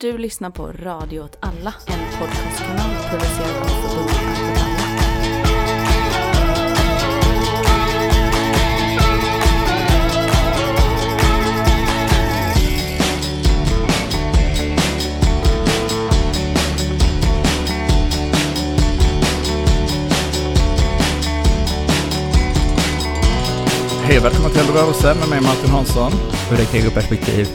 Du lyssnar på Radio åt alla, en podcastkanal producerad av Förbundsdagen åt alla. Hej och välkomna till Rörelse med mig Martin Hansson. Och perspektiv,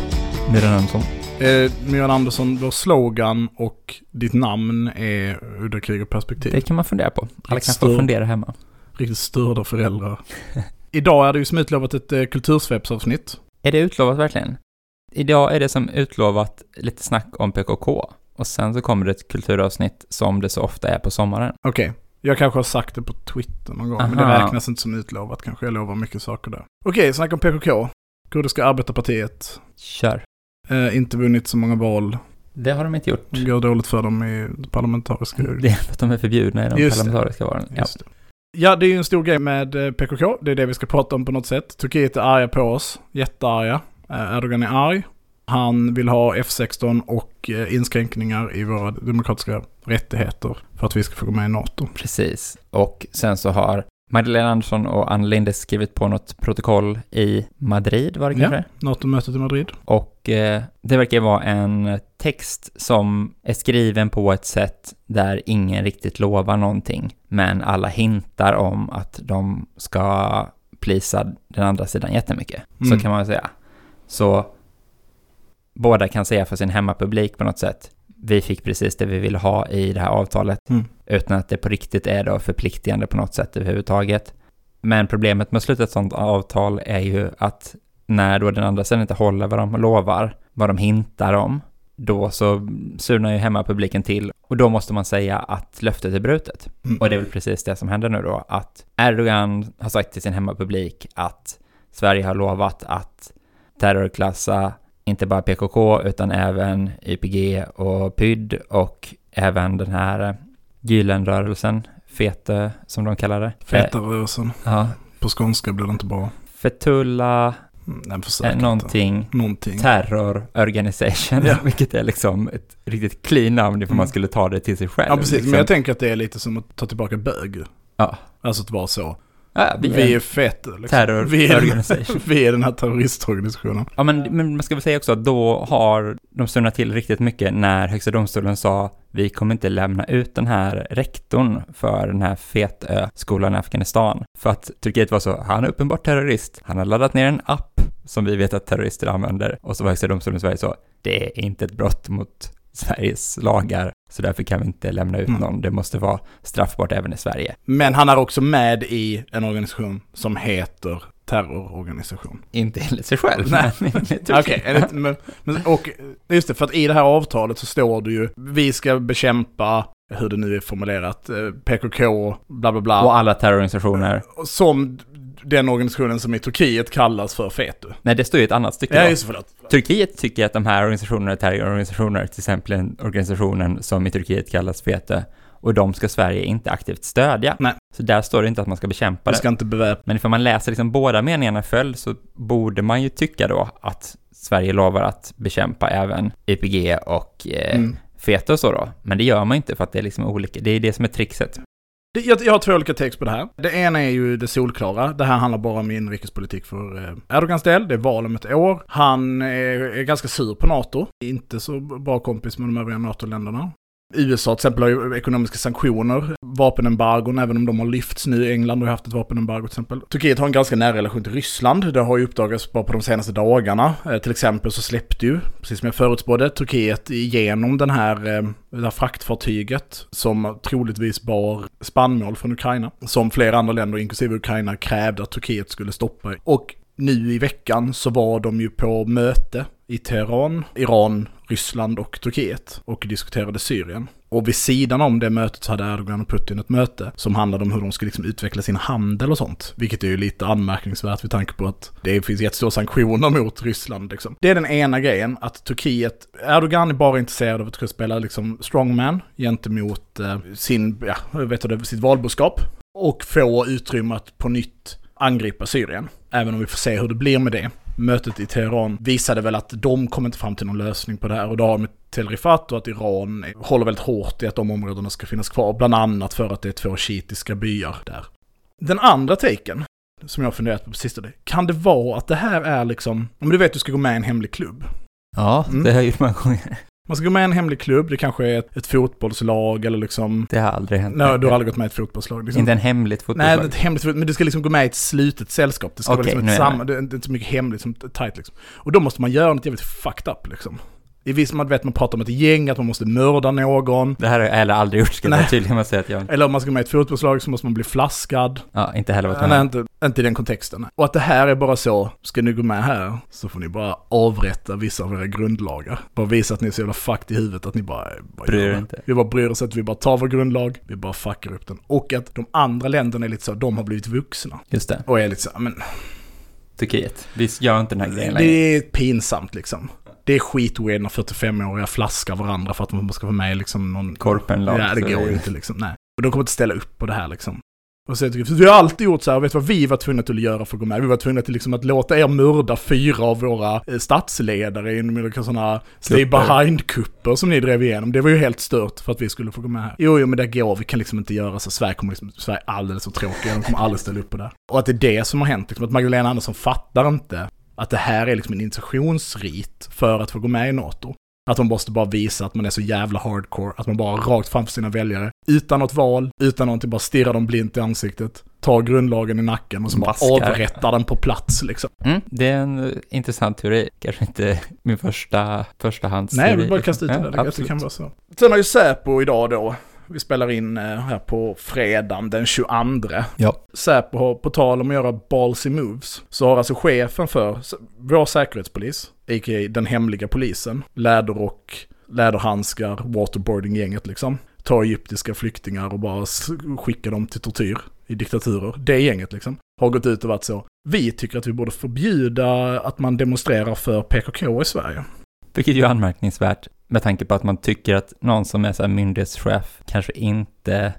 Myran Andersson. Eh, Miriam Andersson, vår slogan och ditt namn är Udda krig och perspektiv. Det kan man fundera på. Alla kan få fundera hemma. Riktigt störda föräldrar. Idag är det ju som utlovat ett eh, kultursvepsavsnitt. Är det utlovat verkligen? Idag är det som utlovat lite snack om PKK. Och sen så kommer det ett kulturavsnitt som det så ofta är på sommaren. Okej, jag kanske har sagt det på Twitter någon gång, men det Aha. räknas inte som utlovat kanske. Jag lovar mycket saker där. Okej, snack om PKK. Kurdiska arbetarpartiet. Kör. Eh, inte vunnit så många val. Det har de inte gjort. Det går dåligt för dem i parlamentariska. Det är för att de är förbjudna i de Just parlamentariska valen. Ja. Det. Ja, det är ju en stor grej med eh, PKK. Det är det vi ska prata om på något sätt. Turkiet är arga på oss. Jättearga. Eh, Erdogan är arg. Han vill ha F16 och eh, inskränkningar i våra demokratiska rättigheter för att vi ska få gå med i NATO. Precis. Och sen så har Magdalena Andersson och Ann Linde skrivit på något protokoll i Madrid, var det Ja. kanske? NATO-mötet i Madrid. Och eh, det verkar vara en text som är skriven på ett sätt där ingen riktigt lovar någonting, men alla hintar om att de ska plisa den andra sidan jättemycket. Så Mm. kan man väl säga. Så båda kan säga för sin hemmapublik på något sätt, vi fick precis det vi ville ha i det här avtalet, Mm. utan att det på riktigt är då förpliktigande på något sätt överhuvudtaget. Men problemet med att sluta ett sådant avtal är ju att när då den andra sidan inte håller vad de lovar, vad de hintar om, då så surnar ju hemmapubliken till och då måste man säga att löftet är brutet. Mm. Och det är väl precis det som händer nu då, att Erdogan har sagt till sin hemmapublik att Sverige har lovat att terrorklassa inte bara PKK utan även YPG och PYD och även den här eh, Gülenrörelsen, Fete som de kallar det. Feta-rörelsen. Eh, ja, På skånska blir det inte bra. Fetullah, Mm, Nej, eh, någonting, Någonting. Terror Organization, Ja. vilket är liksom ett riktigt clean namn ifall Mm. man skulle ta det till sig själv. Ja, precis. liksom. Men jag tänker att det är lite som att ta tillbaka bög. Ja. Alltså att vara så. Ja, vi, Vi är, är fett. Liksom. Terror vi är, vi är den här terroristorganisationen. Ja, men, men man ska väl säga också att då har de surnat till riktigt mycket när Högsta domstolen sa vi kommer inte lämna ut den här rektorn för den här Fetö-skolan i Afghanistan. För att Turkiet var så, han är uppenbart terrorist, han har laddat ner en app som vi vet att terrorister använder. Och så var Högsta domstolen i Sverige så, det är inte ett brott mot Sveriges lagar, så därför kan vi inte lämna ut Mm. någon. Det måste vara straffbart även i Sverige. Men han är också med i en organisation som heter terrororganisation. Inte enligt sig själv, Nej. men enligt. Okej, men, men, och just det, för att i det här avtalet så står det ju, vi ska bekämpa, hur det nu är formulerat, eh, PKK, bla bla bla. Och alla terrororganisationer. Som den organisationen som i Turkiet kallas för FETU. Nej, det står ju ett annat stycke. Ja, just det, förlåt. Turkiet tycker att de här organisationerna är terrororganisationer, till exempel en organisationen som i Turkiet kallas FETÖ, och de ska Sverige inte aktivt stödja. Nej. Så där står det inte att man ska bekämpa Vi det. ska inte beväpna. Men ifall man läser liksom båda meningarna följ så borde man ju tycka då att Sverige lovar att bekämpa även YPG och eh, Mm. FETÖ och så då. Men det gör man inte för att det är liksom olika. Det är det som är trixet. Jag, jag har två olika text på det här. Det ena är ju det solklara. Det här handlar bara om inrikespolitik för eh, Erdogans del. Det är val om ett år. Han är, är ganska sur på NATO. Inte så bra kompis med de övriga NATO-länderna. USA till exempel har ju ekonomiska sanktioner, vapenembargon, även om de har lyfts nu. England har ju haft ett vapenembargo till exempel. Turkiet har en ganska nära relation till Ryssland. Det har ju uppdagats bara på de senaste dagarna. Eh, till exempel så släppte ju, precis som jag förutspådde, Turkiet igenom den här, eh, det här fraktfartyget som troligtvis bar spannmål från Ukraina. Som flera andra länder, inklusive Ukraina, krävde att Turkiet skulle stoppa. Och nu i veckan så var de ju på möte i Teheran, Iran, Ryssland och Turkiet och diskuterade Syrien. Och vid sidan om det mötet så hade Erdogan och Putin ett möte som handlade om hur de skulle liksom utveckla sin handel och sånt. Vilket är ju lite anmärkningsvärt vid tanke på att det finns jättestora sanktioner mot Ryssland liksom. Det är den ena grejen, att Turkiet, Erdogan är bara intresserad av att kunna spela liksom strongman gentemot eh, sin, ja, vet du, sitt valboskap. Och få utrymme att på nytt angripa Syrien. Även om vi får se hur det blir med det mötet i Teheran visade väl att de kom inte fram till någon lösning på det här och då har de till Rifat och att Iran håller väldigt hårt i att de områdena ska finnas kvar, bland annat för att det är två shiitiska byar där. Den andra taken, som jag har funderat på på sistone, kan det vara att det här är liksom, om du vet du ska gå med i en hemlig klubb. Ja, Mm. det har jag gjort många gånger. Man ska gå med i en hemlig klubb, det kanske är ett, ett fotbollslag eller liksom, Det har aldrig hänt. nej du har aldrig gått med i ett fotbollslag. Liksom. Inte en hemligt Nej, fotbollslag. det är ett hemligt, men du ska liksom gå med i ett slutet sällskap. Det ska vara Okej, liksom ett samma, det är inte så mycket hemligt som tight liksom. Och då måste man göra något jävligt fucked up liksom. I viss man vet man pratar om ett gäng, att man måste mörda någon. Det här har jag heller aldrig gjort, ska Nej. jag tydligen med att jag... Eller om man ska med i ett fotbollslag så måste man bli flaskad. Ja, inte heller varit Nej, med. inte, inte i den kontexten. Och att det här är bara så, ska ni gå med här så får ni bara avrätta vissa av era grundlagar. Bara visa att ni är så jävla fucked i huvudet att ni bara... bara Bryr er inte. Vi bara bryr oss att vi bara tar vår grundlag, vi bara fuckar upp den. Och att de andra länderna är lite så, de har blivit vuxna. Just det. Och är lite så, men Turkiet. Vi gör inte den här grejen längre. Det är pinsamt liksom. Det är skitweird när 45-åriga flaskar varandra för att man ska vara med i liksom någon... Korpenlag. Ja, det går ju inte liksom. Nej. Och de kommer inte ställa upp på det här liksom. Och så, för vi har alltid gjort så här, vet du vad vi var tvungna till att göra för att gå med? Vi var tvungna till liksom att låta er mörda fyra av våra eh, statsledare i olika sådana stay Kupper. behind-kupper som ni drev igenom. Det var ju helt stört för att vi skulle få gå med här. Jo, jo, men det går, vi kan liksom inte göra så. Sverige kommer liksom, Sverige är alldeles för tråkiga, de kommer aldrig ställa upp på det. Och att det är det som har hänt, liksom, att Magdalena Andersson fattar inte att det här är liksom en initiationsrit för att få gå med i NATO. Att man måste bara visa att man är så jävla hardcore, att man bara rakt framför sina väljare, utan något val, utan någonting, bara stirrar dem blint i ansiktet, tar grundlagen i nacken och så bara avrättar den på plats liksom. Mm, det är en intressant teori. Kanske inte min första, förstahandsteori. Nej, vill bara kasta ut Ja, det där, det kan vara så. Sen har ju Säpo idag då, vi spelar in eh, här på fredagen den 22. Ja. Säpo har, på tal om att göra ballsy moves, så har alltså chefen för vår säkerhetspolis, a.k.a. den hemliga polisen, läderrock, läderhandskar, waterboarding-gänget liksom, tar egyptiska flyktingar och bara skickar dem till tortyr i diktaturer. Det gänget liksom, har gått ut och varit så. Vi tycker att vi borde förbjuda att man demonstrerar för PKK i Sverige. Vilket ju är anmärkningsvärt med tanke på att man tycker att någon som är så här myndighetschef kanske inte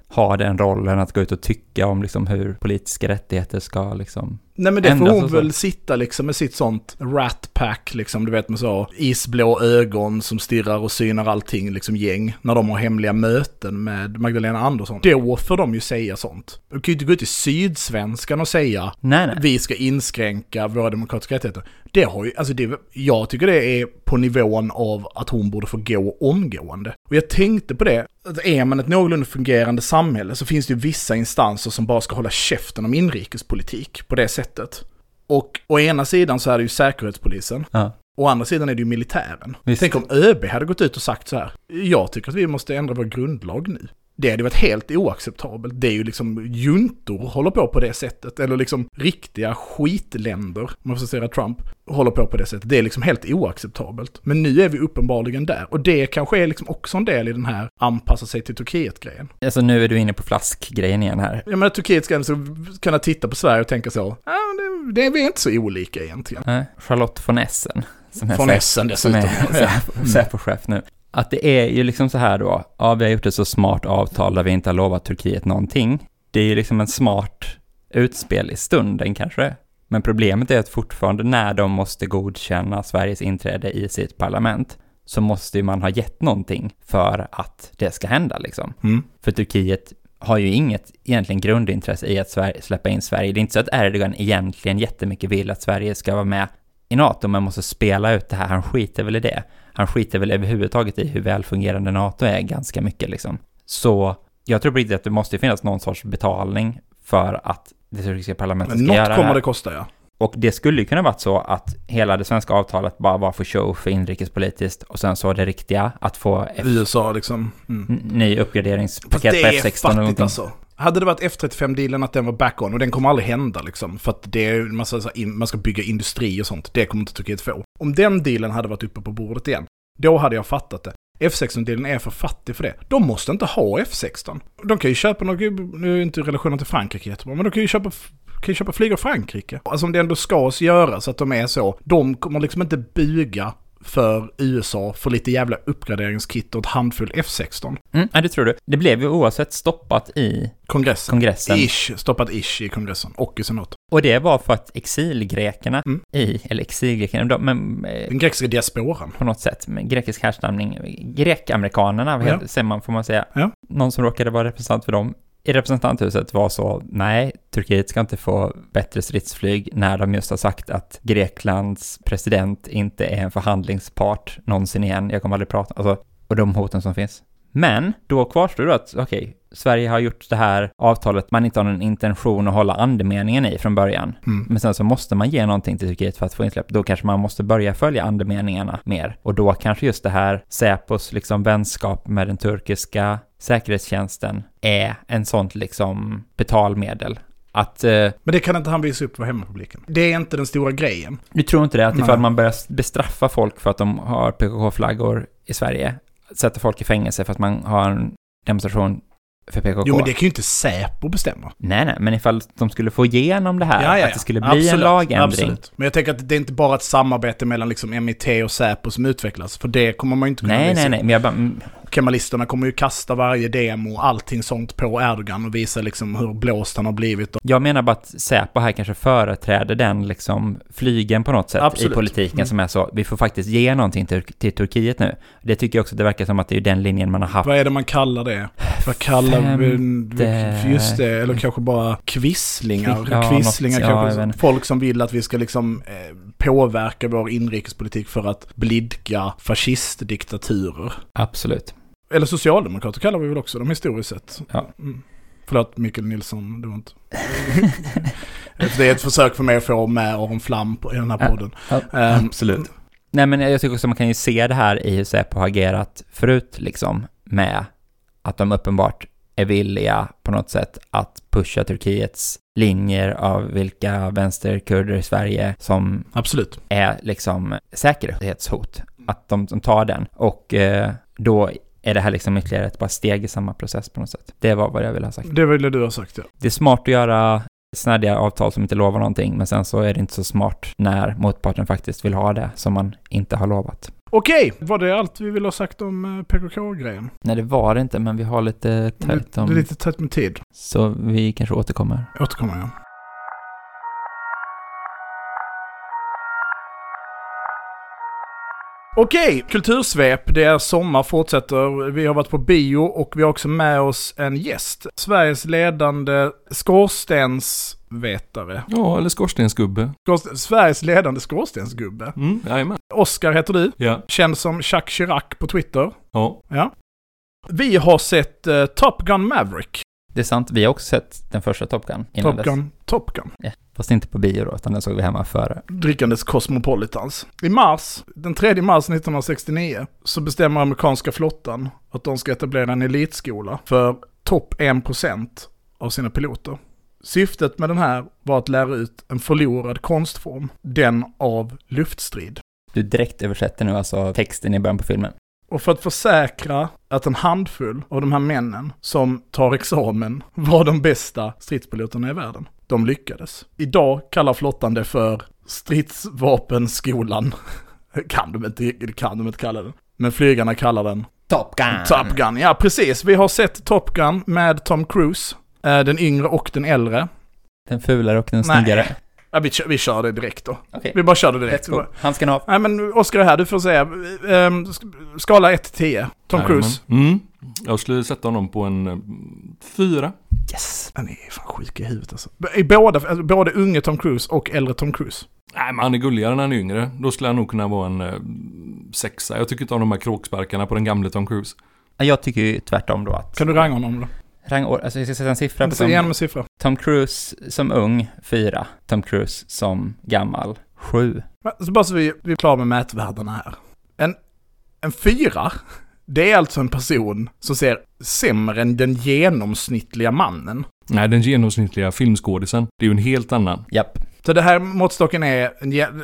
har den rollen att gå ut och tycka om liksom hur politiska rättigheter ska liksom... Nej men det får hon väl sitta liksom med sitt sånt rat pack liksom, du vet med så isblå ögon som stirrar och synar allting liksom gäng. När de har hemliga möten med Magdalena Andersson. Då får de ju säga sånt. Du kan ju inte gå ut i Sydsvenskan och säga Nej, nej. vi ska inskränka våra demokratiska rättigheter. Det har ju, alltså det, jag tycker det är på nivån av att hon borde få gå omgående. Och jag tänkte på det, är man ett någorlunda fungerande samhälle så finns det ju vissa instanser som bara ska hålla käften om inrikespolitik på det sättet. Och å ena sidan så är det ju Säkerhetspolisen, Ja. å andra sidan är det ju militären. Visst. Tänk om ÖB hade gått ut och sagt så här, jag tycker att vi måste ändra vår grundlag nu. Det hade varit helt oacceptabelt. Det är ju liksom juntor håller på på det sättet. Eller liksom riktiga skitländer, om man får säga Trump, håller på på det sättet. Det är liksom helt oacceptabelt. Men nu är vi uppenbarligen där. Och det kanske är liksom också en del i den här anpassa sig till Turkiet-grejen. Alltså nu är du inne på flaskgrejen igen här. Jag menar Turkiet ska kunna titta på Sverige och tänka så, ja, det, det är vi inte så olika egentligen. Nej, Charlotte von Essen. Som är Från Essen som dessutom. är Ja. Säpo- Säpo-chef nu. Att det är ju liksom så här då, ja vi har gjort ett så smart avtal där vi inte har lovat Turkiet någonting. Det är ju liksom en smart utspel i stunden kanske. Men problemet är att fortfarande när de måste godkänna Sveriges inträde i sitt parlament så måste ju man ha gett någonting för att det ska hända liksom. Mm. För Turkiet har ju inget egentligen grundintresse i att Sverige, släppa in Sverige. Det är inte så att Erdogan egentligen jättemycket vill att Sverige ska vara med i NATO, men måste spela ut det här. Han skiter väl i det. Han skiter väl överhuvudtaget i hur välfungerande NATO är ganska mycket liksom. Så jag tror på riktigt att det måste finnas någon sorts betalning för att det turkiska parlamentet Men ska göra något det kommer här. det kosta ja. Och det skulle ju kunna varit så att hela det svenska avtalet bara var för show för inrikespolitiskt och sen så det riktiga att få F- USA liksom. Mm. ny uppgraderingspaket på är F16 eller någonting. alltså. Hade det varit F35-dealen att den var back-on, och den kommer aldrig hända liksom, för att det är en massa, in, man ska bygga industri och sånt, det kommer inte Turkiet få. Om den dealen hade varit uppe på bordet igen, då hade jag fattat det. F16-delen är för fattig för det. De måste inte ha F16. De kan ju köpa, något, nu är inte relationen till Frankrike jättebra, men de kan ju köpa kan ju köpa flyg av Frankrike. Alltså om det ändå ska göras att de är så, de kommer liksom inte buga för USA för lite jävla uppgraderingskit och ett handfull F16. Mm, ja, det tror du. Det blev ju oavsett stoppat i Kongressen. kongressen. Ish, stoppat ish i kongressen och i senaten. Och det var för att exilgrekerna Mm. i, eller exilgrekerna, men eh, Den grekiska diasporan. på något sätt, med grekisk härstamning, grekamerikanerna, Ja. säger man, får man säga. Ja. Någon som råkade vara representant för dem i representanthuset var så, nej, Turkiet ska inte få bättre stridsflyg när de just har sagt att Greklands president inte är en förhandlingspart någonsin igen. Jag kommer aldrig prata, alltså, och de hoten som finns. Men då kvarstår det att, okej, Sverige har gjort det här avtalet man inte har någon intention att hålla andemeningen i från början. Mm. Men sen så måste man ge någonting till Turkiet för att få insläpp. Då kanske man måste börja följa andemeningarna mer. Och då kanske just det här Säpos liksom vänskap med den turkiska säkerhetstjänsten är en sånt liksom betalmedel. Att, eh, Men det kan inte han visa upp för hemmapubliken. Det är inte den stora grejen. du tror inte det att ifall Nej. man börjar bestraffa folk för att de har PKK-flaggor i Sverige, sätter folk i fängelse för att man har en demonstration för PKK? Jo, men det kan ju inte Säpo bestämma. Nej, nej, men ifall de skulle få igenom det här, att det skulle bli en Absolut, lagändring. Absolut. Men jag tänker att det är inte bara ett samarbete mellan liksom MIT och Säpo som utvecklas. För det kommer man ju inte kunna Nej, visa nej, nej, men jag bara, Kemalisterna kommer ju kasta varje demo och allting sånt på Erdogan och visa liksom hur blåst han har blivit. Jag menar bara att Säpo här kanske företräder den liksom flygen på något sätt Absolut. i politiken Mm. som är så, vi får faktiskt ge någonting till, till Turkiet nu. Det tycker jag också, det verkar som att det är den linjen man har haft. Vad är det man kallar det? Vad kallar vi... Femte- Just det, eller kanske bara kvisslingar. Kvi- ja, kvisslingar något- ja, kanske. vet Folk som vill att vi ska liksom eh, påverka vår inrikespolitik för att blidka fascistdiktaturer. Absolut. Eller socialdemokrater kallar vi väl också dem historiskt sett. Ja. Mm. Förlåt Mikael Nilsson, det var inte... det är ett försök för mig att få med Aron Flam på, i den här Ja. podden. Ja, Ehm, absolut. Nej, men jag tycker också man kan ju se det här i hur Säpo har agerat förut, liksom, med att de uppenbart är villiga på något sätt att pusha Turkiets linjer av vilka vänsterkurder i Sverige som Absolut. är liksom säkerhetshot. Att de, de tar den. Och eh, då är det här liksom ytterligare ett bara steg i samma process på något sätt. Det var vad jag ville ha sagt. Det ville du ha sagt ja. Det är smart att göra snärdiga avtal som inte lovar någonting, men sen så är det inte så smart när motparten faktiskt vill ha det som man inte har lovat. Okej, var det allt vi ville ha sagt om eh, PKK-grejen? Nej, det var det inte, men vi har lite tajt det är om... lite tätt med tid. Så vi kanske återkommer. Återkommer jag. Okej, kultursvep. Det är sommar, fortsätter. Vi har varit på bio och vi har också med oss en gäst. Sveriges ledande skorstensvetare. Ja, eller skorstensgubbe. Skorst- Sveriges ledande skorstensgubbe. Mm, jajamän. Oscar heter du. Ja. Känd som Jacques Chirac på Twitter. Ja. Ja. Vi har sett eh, Top Gun Maverick. Det är sant, vi har också sett den första Top Gun innan Top dess. Gun, Top Gun. Fast inte på bio då, utan den såg vi hemma före. drickandes Cosmopolitans. I mars, den 3 mars 1969, så bestämmer amerikanska flottan att de ska etablera en elitskola för topp 1% av sina piloter. Syftet med den här var att lära ut en förlorad konstform, den av luftstrid. Du direkt översätter nu alltså texten i början på filmen. Och för att försäkra att en handfull av de här männen som tar examen var de bästa stridspiloterna i världen. De lyckades. Idag kallar flottan det för stridsvapenskolan. kan de inte, kan de inte kalla den. Men flygarna kallar den Top Gun! Top Gun. Ja, precis. Vi har sett Top Gun med Tom Cruise. eh, Den yngre och den äldre. Den fulare och den Nej. snyggare. Ja, vi, kör, vi kör det direkt då. Okej. Vi bara kör det direkt. Handsken av. Nej men Oscar är här, du får säga. sk- skala 1 till 10. Tom. Cruise. Mm. Jag skulle sätta honom på en eh, fyra. Yes! Han är fan sjuk i huvudet alltså. I båda, alltså, både unge Tom Cruise och äldre Tom Cruise. Nej, men han är gulligare när han är yngre. Då skulle han nog kunna vara en eh, sexa. Jag tycker inte om de här kråksparkarna på den gamle Tom Cruise. Jag tycker ju tvärtom då att... Kan du ranga honom då? Rangord, alltså jag ska sätta en siffra på Se Tom, siffra. Tom Cruise som ung, fyra. Tom Cruise som gammal, sju. Men, Så bara så vi, vi är klara med mätvärdena här. En, en fyra, det är alltså en person som ser sämre än den genomsnittliga mannen. Nej, den genomsnittliga filmskådisen. Det är ju en helt annan. Japp. Så det här måttstocken är,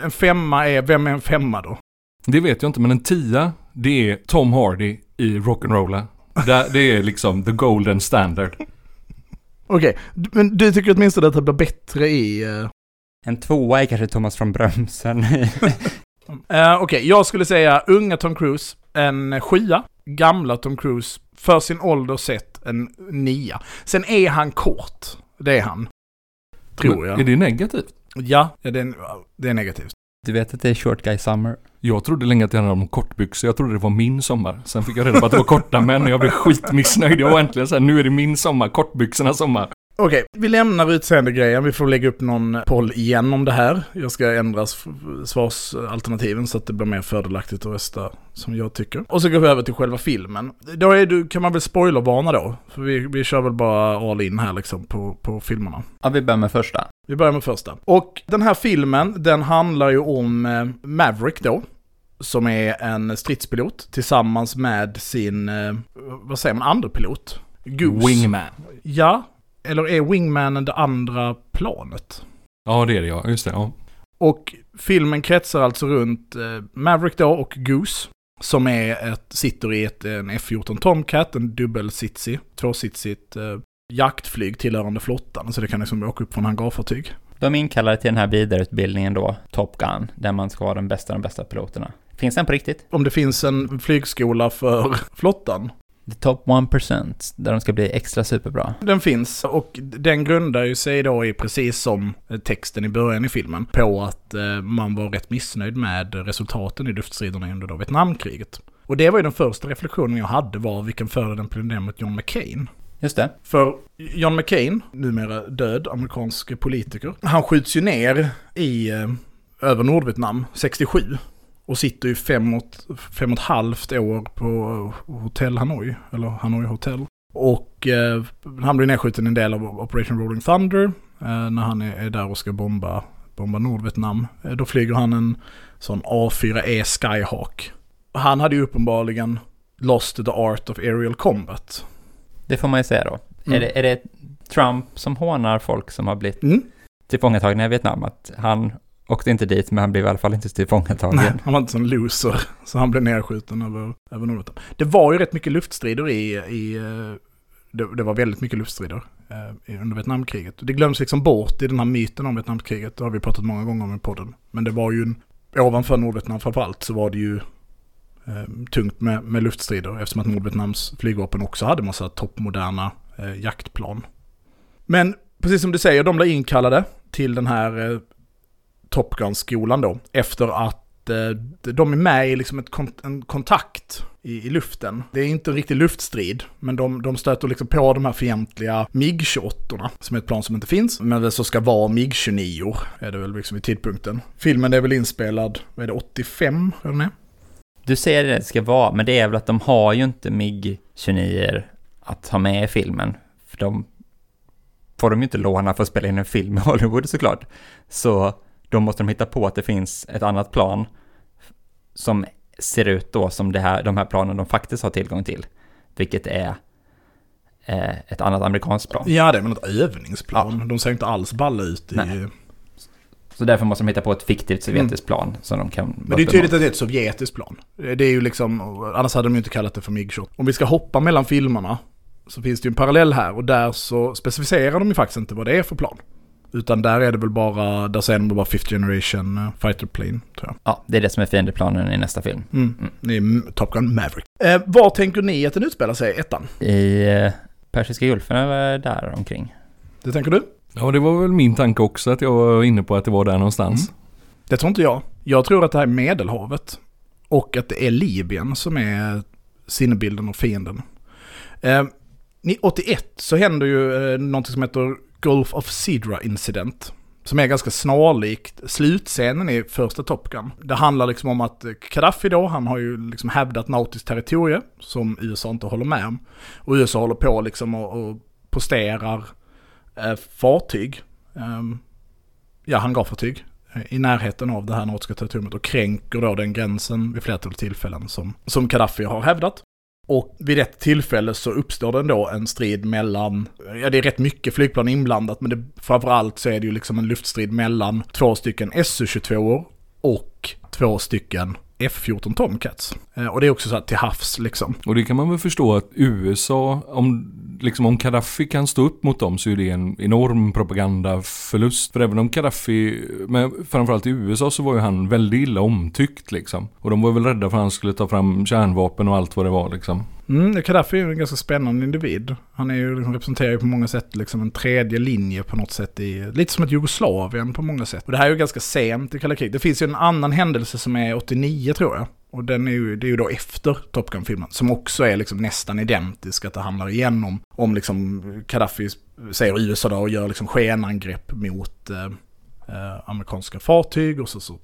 en, femma är, vem är en femma då? Det vet jag inte, men en tia, det är Tom Hardy i Rock'n'Rolla. Där- Det är liksom the golden standard. Okej, d- men du tycker åtminstone att det blir bättre i... eh, En tvåa är kanske Thomas från Brömsen. Eh, Okej, jag skulle säga unga Tom Cruise, en sjua. Gamla Tom Cruise, för sin ålder sett en nia. Sen är han kort. Det är han. Tror jag. Är det negativt? Ja, det är, det är negativt. Du vet att det är short guy summer? Jag trodde länge att det handlade om kortbyxor. Jag trodde det var min sommar. Sen fick jag reda på att det var korta män och jag blev skitmissnöjd. Jag var äntligen såhär, nu är det min sommar, kortbyxornas sommar. Okej, vi lämnar utseendegrejen. Vi får lägga upp någon poll igen om det här. Jag ska ändra svarsalternativen så att det blir mer fördelaktigt att rösta som jag tycker. Och så går vi över till själva filmen. Då är du, kan man väl spoilervarna då? För vi, vi kör väl bara all in här liksom på, på filmerna. Ja, vi börjar med första. Vi börjar med första. Och den här filmen, den handlar ju om eh, Maverick då. Som är en stridspilot tillsammans med sin, eh, vad säger man, andra pilot? Goose. Wingman. Ja, eller är Wingmanen det andra planet? Ja, det är det ja. Just det, ja. Och filmen kretsar alltså runt eh, Maverick då och Goose. Som är ett, sitter i ett, en F-14 Tomcat, en dubbelsitsig, tvåsitsigt eh, jaktflyg tillhörande flottan. Så det kan liksom åka upp från hangarfartyg. De är inkallade till den här vidareutbildningen då, Top Gun, där man ska vara den bästa av de bästa piloterna. Finns den på riktigt? Om det finns en flygskola för flottan. The Top 1%, där de ska bli extra superbra. Den finns och den grundar ju sig då i precis som eh, texten i början i filmen på att eh, man var rätt missnöjd med resultaten i luftstriderna under då Vietnamkriget. Och det var ju den första reflektionen jag hade var vilken förolämpning det är mot John McCain. Just det. För John McCain, numera död amerikansk politiker, han skjuts ju ner i eh, över Nordvietnam 67 och sitter ju fem och, fem och ett halvt år på hotell Hanoi, eller Hanoi Hotel. Och eh, han blir nedskjuten en del av Operation Rolling Thunder eh, när han är, är där och ska bomba, bomba Nordvietnam. Eh, då flyger han en sån A4E Skyhawk. Han hade ju uppenbarligen lost the art of aerial combat. Det får man ju säga då. Mm. Är, det, är det Trump som hånar folk som har blivit Mm. tillfångatagna i Vietnam? Att han åkte inte dit, men han blev i alla fall inte tillfångatagen. Nej, han var inte sån loser. Så han blev nedskjuten över, över Nordvietnam. Det var ju rätt mycket luftstrider i... i eh, det, det var väldigt mycket luftstrider eh, under Vietnamkriget. Det glöms liksom bort i den här myten om Vietnamkriget. Det har vi pratat många gånger om i podden. Men det var ju en, ovanför Nordvietnam framförallt så var det ju eh, tungt med, med luftstrider. Eftersom att Nordvietnams flygvapen också hade massa toppmoderna eh, jaktplan. Men precis som du säger, de blev inkallade till den här eh, Top Gun-skolan då. Efter att eh, de är med i liksom ett kon- en kontakt i, i luften. Det är inte en riktig luftstrid, men de, de stöter liksom på de här fientliga MIG-28 som är ett plan som inte finns, men det så ska vara MIG-29 är det väl liksom vid tidpunkten. Filmen är väl inspelad, vad är det, 85? Eller nej? Du säger det det ska vara, men det är väl att de har ju inte MIG-29 att ha med i filmen. För de får de ju inte låna för att spela in en film i Hollywood såklart. Så då måste de hitta på att det finns ett annat plan som ser ut då som det här, de här planen de faktiskt har tillgång till. Vilket är eh, ett annat amerikanskt plan. Ja, det är väl ett övningsplan. De ser inte alls balla ut i... Nej. Så därför måste de hitta på ett fiktivt sovjetiskt plan som de kan... Men det är tydligt att det är ett sovjetiskt plan. Det är ju liksom, annars hade de ju inte kallat det för MIG-28. Om vi ska hoppa mellan filmerna så finns det ju en parallell här och där så specificerar de ju faktiskt inte vad det är för plan. Utan där är det väl bara, där säger de bara Fifth Generation eh, Fighter Plane, tror jag. Ja, det är det som är fiendeplanen i nästa film. Mm. Mm. Det är M- Top Gun Maverick. Eh, var tänker ni att den utspelar sig, ettan? I eh, Persiska gulfen eller där omkring. Det tänker du? Ja, det var väl min tanke också att jag var inne på att det var där någonstans. Det tror inte jag. Jag tror att det här är Medelhavet. Och att det är Libyen som är sinnebilden och fienden. Eh, ni- 81 så händer ju eh, något som heter Gulf of Sidra Incident. Som är ganska snarlikt slutscenen i första Top Gun. Det handlar liksom om att eh, Gaddafi då, han har ju liksom hävdat nautiskt territorium som USA inte håller med om. Och USA håller på liksom och, och posterar eh, fartyg, eh, ja hangarfartyg, eh, i närheten av det här nautiska territoriet och kränker då den gränsen vid flertalet tillfällen som, som Gaddafi har hävdat. Och vid ett tillfälle så uppstår det ändå en strid mellan, ja det är rätt mycket flygplan inblandat men det, framförallt så är det ju liksom en luftstrid mellan två stycken Su-22 och två stycken F-14 Tomcats. Eh, och det är också så här till havs liksom. Och det kan man väl förstå att USA, om, liksom om Gaddafi kan stå upp mot dem så är det en enorm propagandaförlust. För även om Gaddafi, men framförallt i USA så var ju han väldigt illa omtyckt liksom. Och de var väl rädda för att han skulle ta fram kärnvapen och allt vad det var liksom. Mm, Gaddafi är ju en ganska spännande individ. Han är ju, liksom, representerar ju på många sätt liksom en tredje linje på något sätt i, lite som ett Jugoslavien på många sätt. Och det här är ju ganska sent i kalla kriget. Det finns ju en annan händelse som är 89 tror jag. Och den är ju, det är ju då efter Top Gun-filmen, som också är liksom nästan identisk, att det handlar igen om, om liksom Gaddafi säger USA då och gör liksom skenangrepp mot eh, eh, amerikanska fartyg och så, så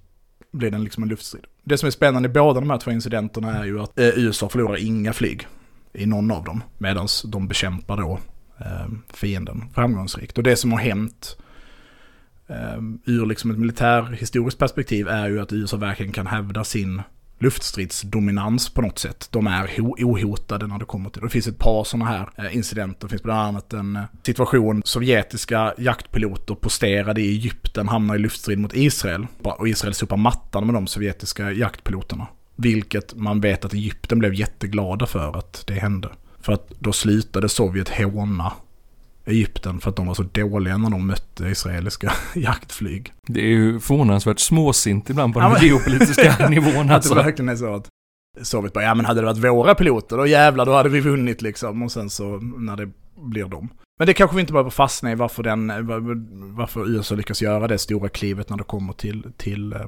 blir det liksom en luftstrid. Det som är spännande i båda de här två incidenterna är ju att eh, USA förlorar inga flyg i någon av dem, medan de bekämpar då eh, fienden framgångsrikt. Och det som har hänt eh, ur liksom ett militärhistoriskt perspektiv är ju att USA verkligen kan hävda sin luftstridsdominans på något sätt. De är ohotade när det kommer till det. Det finns ett par sådana här eh, incidenter. Det finns bland annat en eh, situation, sovjetiska jaktpiloter posterade i Egypten, hamnar i luftstrid mot Israel. Och Israel sopar mattan med de sovjetiska jaktpiloterna. Vilket man vet att Egypten blev jätteglada för att det hände. För att då slutade Sovjet håna Egypten för att de var så dåliga när de mötte israeliska jaktflyg. Det är ju förvånansvärt småsint ibland på den ja, geopolitiska nivån. Alltså. Att det verkligen är så att Sovjet bara, ja men hade det varit våra piloter, då jävlar då hade vi vunnit liksom. Och sen så när det blir dem. Men det kanske vi inte behöver fastna i varför, den, varför USA lyckas göra det stora klivet när det kommer till, till, eh,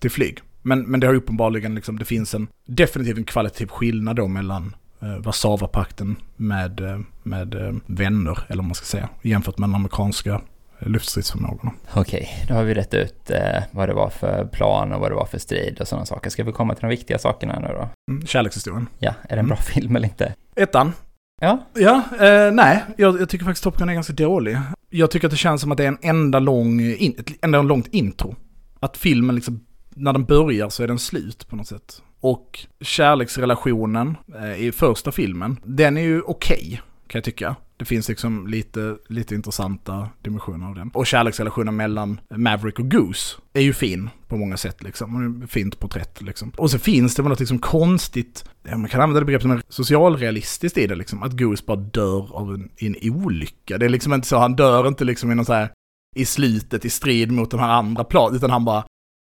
till flyg. Men, men det har uppenbarligen liksom, det finns en definitivt en kvalitativ skillnad då mellan eh, Warszawapakten med, eh, med eh, vänner, eller vad man ska säga, jämfört med den amerikanska eh, luftstridsförmågorna. Okej, då har vi rätt ut eh, vad det var för plan och vad det var för strid och sådana saker. Ska vi komma till de viktiga sakerna nu då? Mm, kärlekshistorien. Ja, är det en bra mm. film eller inte? Ettan. Ja. Ja, eh, nej, jag, jag, tycker faktiskt Top Gun är ganska dålig. Jag tycker att det känns som att det är en enda lång, in, ett enda långt intro. Att filmen liksom, när den börjar så är den slut på något sätt. Och kärleksrelationen eh, i första filmen, den är ju okej, okay, kan jag tycka. Det finns liksom lite, lite intressanta dimensioner av den. Och kärleksrelationen mellan Maverick och Goose är ju fin på många sätt liksom. Fint porträtt liksom. Och så finns det väl något liksom konstigt, ja, man kan använda det begreppet som socialrealistiskt i det liksom. Att Goose bara dör av en, en olycka. Det är liksom inte så, han dör inte liksom i någon så här i slutet i strid mot de här andra planen, utan han bara,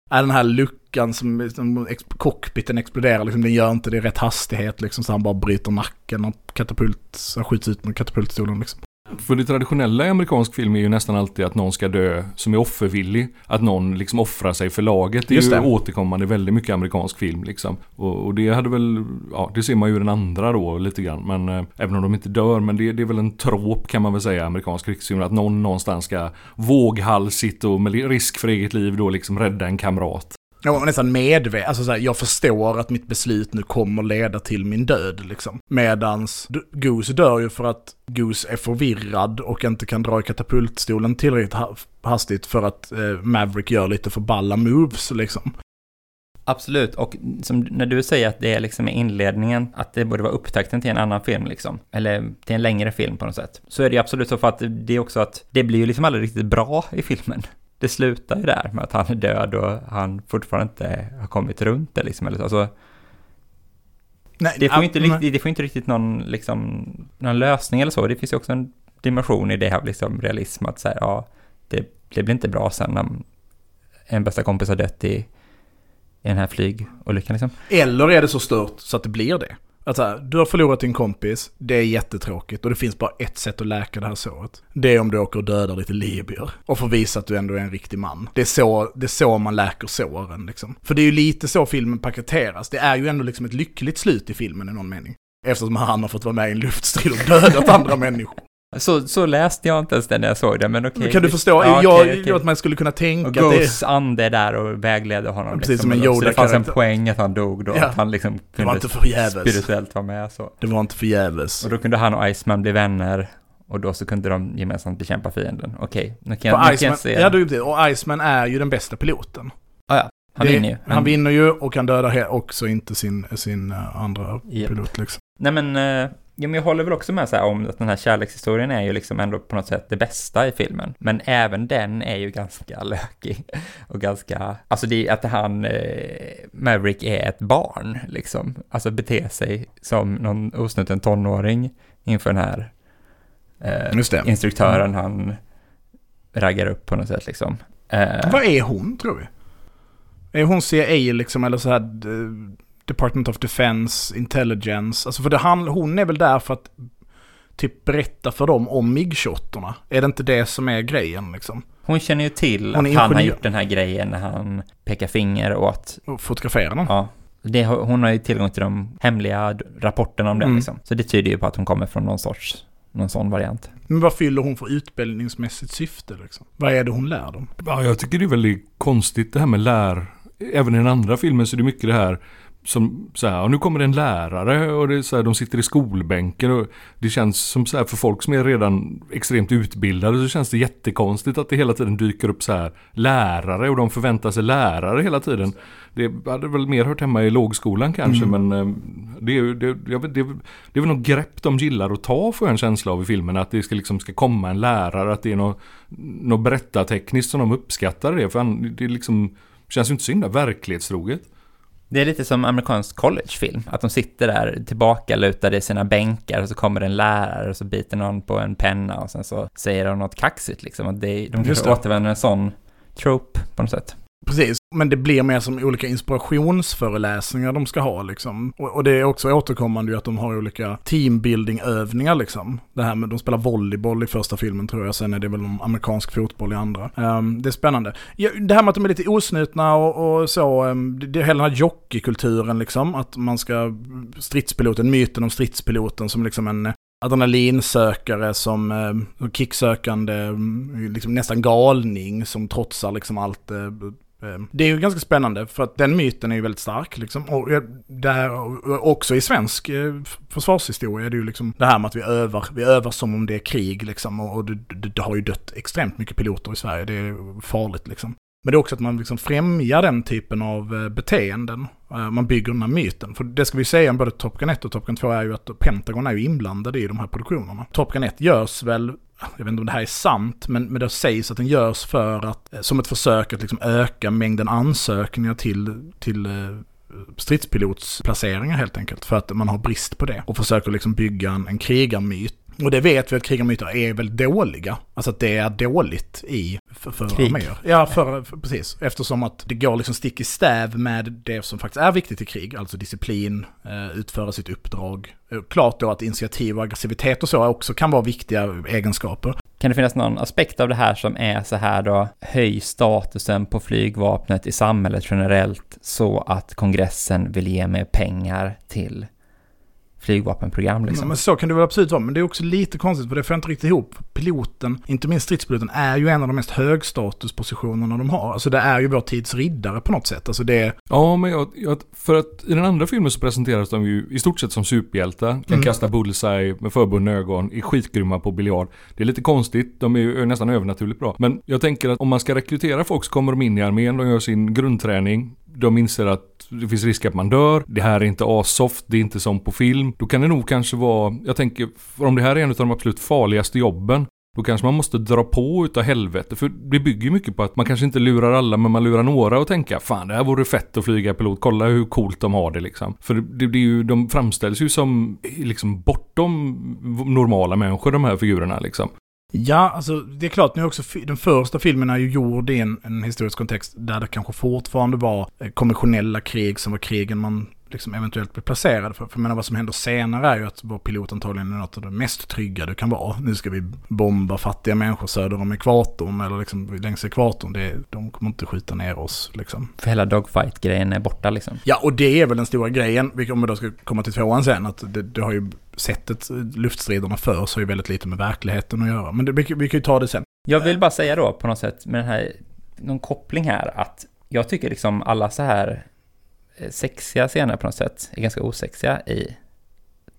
är den här luckan som, som cockpiten exploderar, liksom, den gör inte det i rätt hastighet liksom, så han bara bryter nacken och katapult, så skjuts ut med katapultstolen liksom. För det traditionella i amerikansk film är ju nästan alltid att någon ska dö som är offervillig. Att någon liksom offrar sig för laget. Det är Just ju det. återkommande väldigt mycket amerikansk film liksom. Och, och, det hade väl, ja det ser man ju den andra då lite grann. Men eh, även om de inte dör, men det, det, är väl en trop kan man väl säga amerikansk krigsfilm. Att någon någonstans ska våghalsigt och med risk för eget liv då liksom rädda en kamrat. Jag var nästan medveten, alltså så här, jag förstår att mitt beslut nu kommer leda till min död liksom. Medans Goose dör ju för att Goose är förvirrad och inte kan dra i katapultstolen tillräckligt hastigt för att eh, Maverick gör lite för balla moves liksom. Absolut, och som när du säger att det är liksom inledningen, att det borde vara upptakten till en annan film liksom, eller till en längre film på något sätt, så är det absolut så för att det är också att det blir ju liksom aldrig riktigt bra i filmen det slutar ju där med att han är död och han fortfarande inte har kommit runt det liksom. Eller så. Alltså, Nej, det, får inte riktigt, det får inte riktigt någon, liksom, någon lösning eller så. Det finns ju också en dimension i det här liksom, realism att säga, ja, det, det blir inte bra sen när en bästa kompis har dött i, i den här flygolyckan liksom. Eller är det så stört så att det blir det? Att så du har förlorat din kompis, det är jättetråkigt och det finns bara ett sätt att läka det här såret. Det är om du åker och dödar lite libyer och får visa att du ändå är en riktig man. Det är så, det är så man läker såren liksom. För det är ju lite så filmen paketeras. Det är ju ändå liksom ett lyckligt slut i filmen i någon mening. Eftersom han har fått vara med i en luftstrid och dödat andra människor. Så, så läste jag inte ens det när jag såg det, men okej. Okay. Kan du förstå? Ja, jag, okay, okay. att man skulle kunna tänka och Ghosts det... ande där och vägleder honom. Precis liksom, som en yoda Så det fanns en poäng att han dog då, ja. att han liksom kunde det var inte förgäves. spirituellt vara med så. Det var inte förgäves. Och då kunde han och Iceman bli vänner. Och då så kunde de gemensamt bekämpa fienden. Okej, nu kan jag, nu kan jag se. Ja, du, och Iceman är ju den bästa piloten. Ah, ja, han det, vinner ju. Han vinner ju och han dödar också inte sin, sin uh, andra yep. pilot liksom. Nej men, uh, Ja, men jag håller väl också med så här om att den här kärlekshistorien är ju liksom ändå på något sätt det bästa i filmen. Men även den är ju ganska lökig. Och ganska, alltså det är att han, eh, Maverick är ett barn liksom. Alltså beter sig som någon osnuten tonåring inför den här eh, instruktören mm. han raggar upp på något sätt liksom. Eh, Vad är hon tror vi? Är hon CIA liksom eller så här Department of Defense, Intelligence. Alltså för det, han, hon är väl där för att typ berätta för dem om mig Är det inte det som är grejen liksom? Hon känner ju till att han har gjort den här grejen när han pekar finger åt... Och fotograferar den? Ja. Det, hon har ju tillgång till de hemliga rapporterna om det mm. liksom. Så det tyder ju på att hon kommer från någon sorts, någon sån variant. Men vad fyller hon för utbildningsmässigt syfte liksom? Vad är det hon lär dem? Ja, jag tycker det är väldigt konstigt det här med lär... Även i den andra filmen så är det mycket det här som så här, och nu kommer det en lärare och det är så här, de sitter i skolbänken och det känns som så här för folk som är redan extremt utbildade så känns det jättekonstigt att det hela tiden dyker upp så här lärare och de förväntar sig lärare hela tiden. Det hade väl mer hört hemma i lågskolan kanske mm. men eh, det, är, det, det, det, det är väl något grepp de gillar att ta får jag en känsla av i filmen att det ska, liksom, ska komma en lärare, att det är något, något berättartekniskt som de uppskattar det för det liksom känns ju inte så himla verklighetstroget. Det är lite som amerikansk collegefilm, att de sitter där tillbaka lutade i sina bänkar och så kommer en lärare och så biter någon på en penna och sen så säger de något kaxigt liksom. Att det, de kanske återvänder en sån trope på något sätt. Precis, men det blir mer som olika inspirationsföreläsningar de ska ha liksom. Och, och det är också återkommande ju att de har olika teambuilding-övningar liksom. Det här med, de spelar volleyboll i första filmen tror jag, sen är det väl någon amerikansk fotboll i andra. Um, det är spännande. Ja, det här med att de är lite osnutna och, och så, um, det, det är hela den här jockeykulturen liksom, att man ska, stridspiloten, myten om stridspiloten som liksom en adrenalinsökare som eh, kicksökande, mm, liksom nästan galning som trotsar liksom allt eh, Eh, det är ju ganska spännande för att den myten är ju väldigt stark. Liksom. Och där, också i svensk eh, försvarshistoria är det ju liksom det här med att vi övar, vi övar som om det är krig liksom. Och det, det, det har ju dött extremt mycket piloter i Sverige, det är farligt liksom. Men det är också att man liksom främjar den typen av eh, beteenden. Eh, man bygger den här myten. För det ska vi säga om både Top Gun 1 och Top Gun 2 är ju att Pentagon är ju inblandade i de här produktionerna. Top Gun 1 görs väl jag vet inte om det här är sant, men, men det sägs att den görs för att, eh, som ett försök att liksom öka mängden ansökningar till, till stridspilotsplaceringar helt enkelt. För att man har brist på det. Och försöker liksom bygga en, en krigarmyt och det vet vi att krigarmyter är väldigt dåliga. Alltså att det är dåligt i för, för Krig. arméer. Ja, för, för, precis. Eftersom att det går liksom stick i stäv med det som faktiskt är viktigt i krig. Alltså disciplin, eh, utföra sitt uppdrag. Eh, klart då att initiativ och aggressivitet och så också kan vara viktiga egenskaper. Kan det finnas någon aspekt av det här som är så här då, höj statusen på flygvapnet i samhället generellt så att kongressen vill ge mer pengar till flygvapenprogram. Liksom. Men så kan det väl absolut vara, men det är också lite konstigt för det får jag inte riktigt ihop. Piloten, inte minst stridspiloten, är ju en av de mest högstatuspositionerna de har. Alltså det är ju vår tids riddare på något sätt. Alltså det... Ja, men jag, jag, för att i den andra filmen så presenteras de ju i stort sett som superhjältar. Kan mm. kasta bullseye med förbundna ögon, är skitgrymma på biljard. Det är lite konstigt, de är ju nästan övernaturligt bra. Men jag tänker att om man ska rekrytera folk så kommer de in i armén, de gör sin grundträning, de inser att det finns risk att man dör. Det här är inte asoft, det är inte som på film. Då kan det nog kanske vara, jag tänker, om det här är en av de absolut farligaste jobben, då kanske man måste dra på utav helvete. För det bygger ju mycket på att man kanske inte lurar alla, men man lurar några och tänka fan det här vore fett att flyga pilot, kolla hur coolt de har det liksom. För det, det är ju, de framställs ju som liksom bortom normala människor de här figurerna liksom. Ja, alltså det är klart, nu också, den första filmen är ju gjord i en, en historisk kontext där det kanske fortfarande var eh, konventionella krig som var krigen man liksom eventuellt blir placerade för. För menar vad som händer senare är ju att vår pilot antagligen är något av det mest trygga du kan vara. Nu ska vi bomba fattiga människor söder om ekvatorn eller liksom längs ekvatorn. Det, de kommer inte skjuta ner oss liksom. För hela dogfight-grejen är borta liksom. Ja, och det är väl den stora grejen, om vi då ska komma till tvåan sen, att det, det har ju sättet luftstriderna förs har ju väldigt lite med verkligheten att göra. Men det, vi, vi kan ju ta det sen. Jag vill bara säga då på något sätt med den här, någon koppling här att jag tycker liksom alla så här sexiga scener på något sätt är ganska osexiga i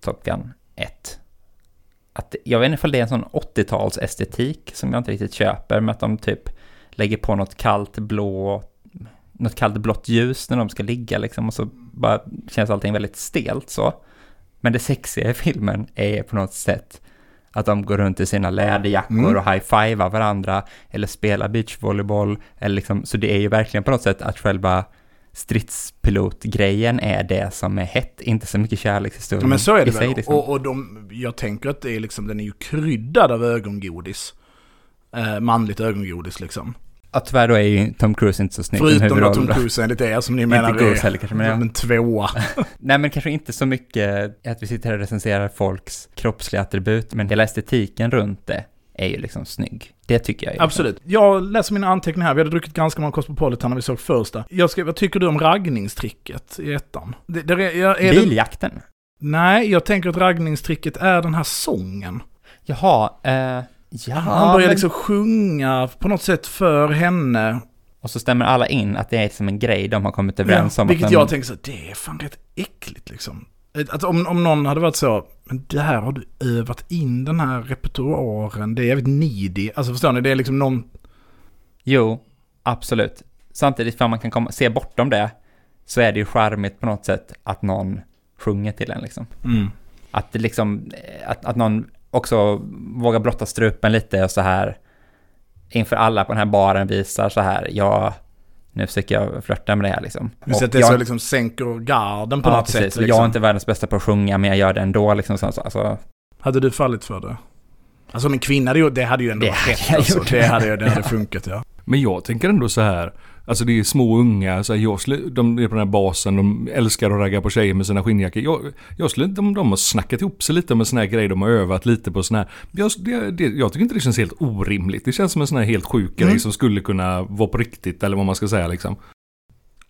Top Gun 1. Att, jag vet inte ifall det är en sån 80-tals estetik som jag inte riktigt köper med att de typ lägger på något kallt blå, något kallt blått ljus när de ska ligga liksom och så bara känns allting väldigt stelt så. Men det sexiga i filmen är på något sätt att de går runt i sina läderjackor mm. och high-fivar varandra eller spelar beachvolleyboll. Eller liksom, så det är ju verkligen på något sätt att själva stridspilotgrejen är det som är hett, inte så mycket kärlekshistoria ja, Men så är det väl. Liksom. Och, och de, jag tänker att det är liksom, den är ju kryddad av ögongodis. Eh, manligt ögongodis liksom. Ja, tyvärr då är ju Tom Cruise inte så snygg Förutom att Tom Cruise enligt er som ni menar inte Goose heller kanske, men ja. en tvåa. Nej, men kanske inte så mycket att vi sitter här och recenserar folks kroppsliga attribut, men hela estetiken runt det är ju liksom snygg. Det tycker jag. Ju. Absolut. Jag läser mina anteckningar här. Vi hade druckit ganska många Cosmopolitan när vi såg första. Jag ska, vad tycker du om raggningstricket i ettan? Det, det, är, är Biljakten? Det... Nej, jag tänker att raggningstricket är den här sången. Jaha, eh... Ja, Han börjar men... liksom sjunga på något sätt för henne. Och så stämmer alla in att det är som en grej de har kommit överens ja, om. Vilket jag tänker så, det är fan rätt äckligt liksom. Att om, om någon hade varit så, men där har du övat in den här repertoaren, det är jävligt needy. Alltså förstår ni, det är liksom någon... Jo, absolut. Samtidigt, för man kan komma, se bortom det, så är det ju charmigt på något sätt att någon sjunger till en liksom. Mm. Att det liksom, att, att någon också vågar blotta strupen lite och så här inför alla på den här baren visar så här, jag nu försöker jag flörta med det här liksom. Just att det jag, så liksom sänker garden på ja, något precis. sätt. Liksom. Jag är inte världens bästa på att sjunga, men jag gör det ändå liksom. Så, alltså. Hade du fallit för det? Alltså om en kvinna, det hade ju ändå det varit rätt. Alltså. Det hade, det hade funkat ja. Men jag tänker ändå så här. Alltså det är små unga, så jag skulle, de är på den här basen, de älskar att ragga på tjejer med sina skinnjackor. Jag, jag skulle inte, om de har snackat ihop sig lite om en sån här grej, de har övat lite på sån här. Jag, det, det, jag tycker inte det känns helt orimligt. Det känns som en sån här helt sjuk mm. grej som skulle kunna vara på riktigt, eller vad man ska säga liksom.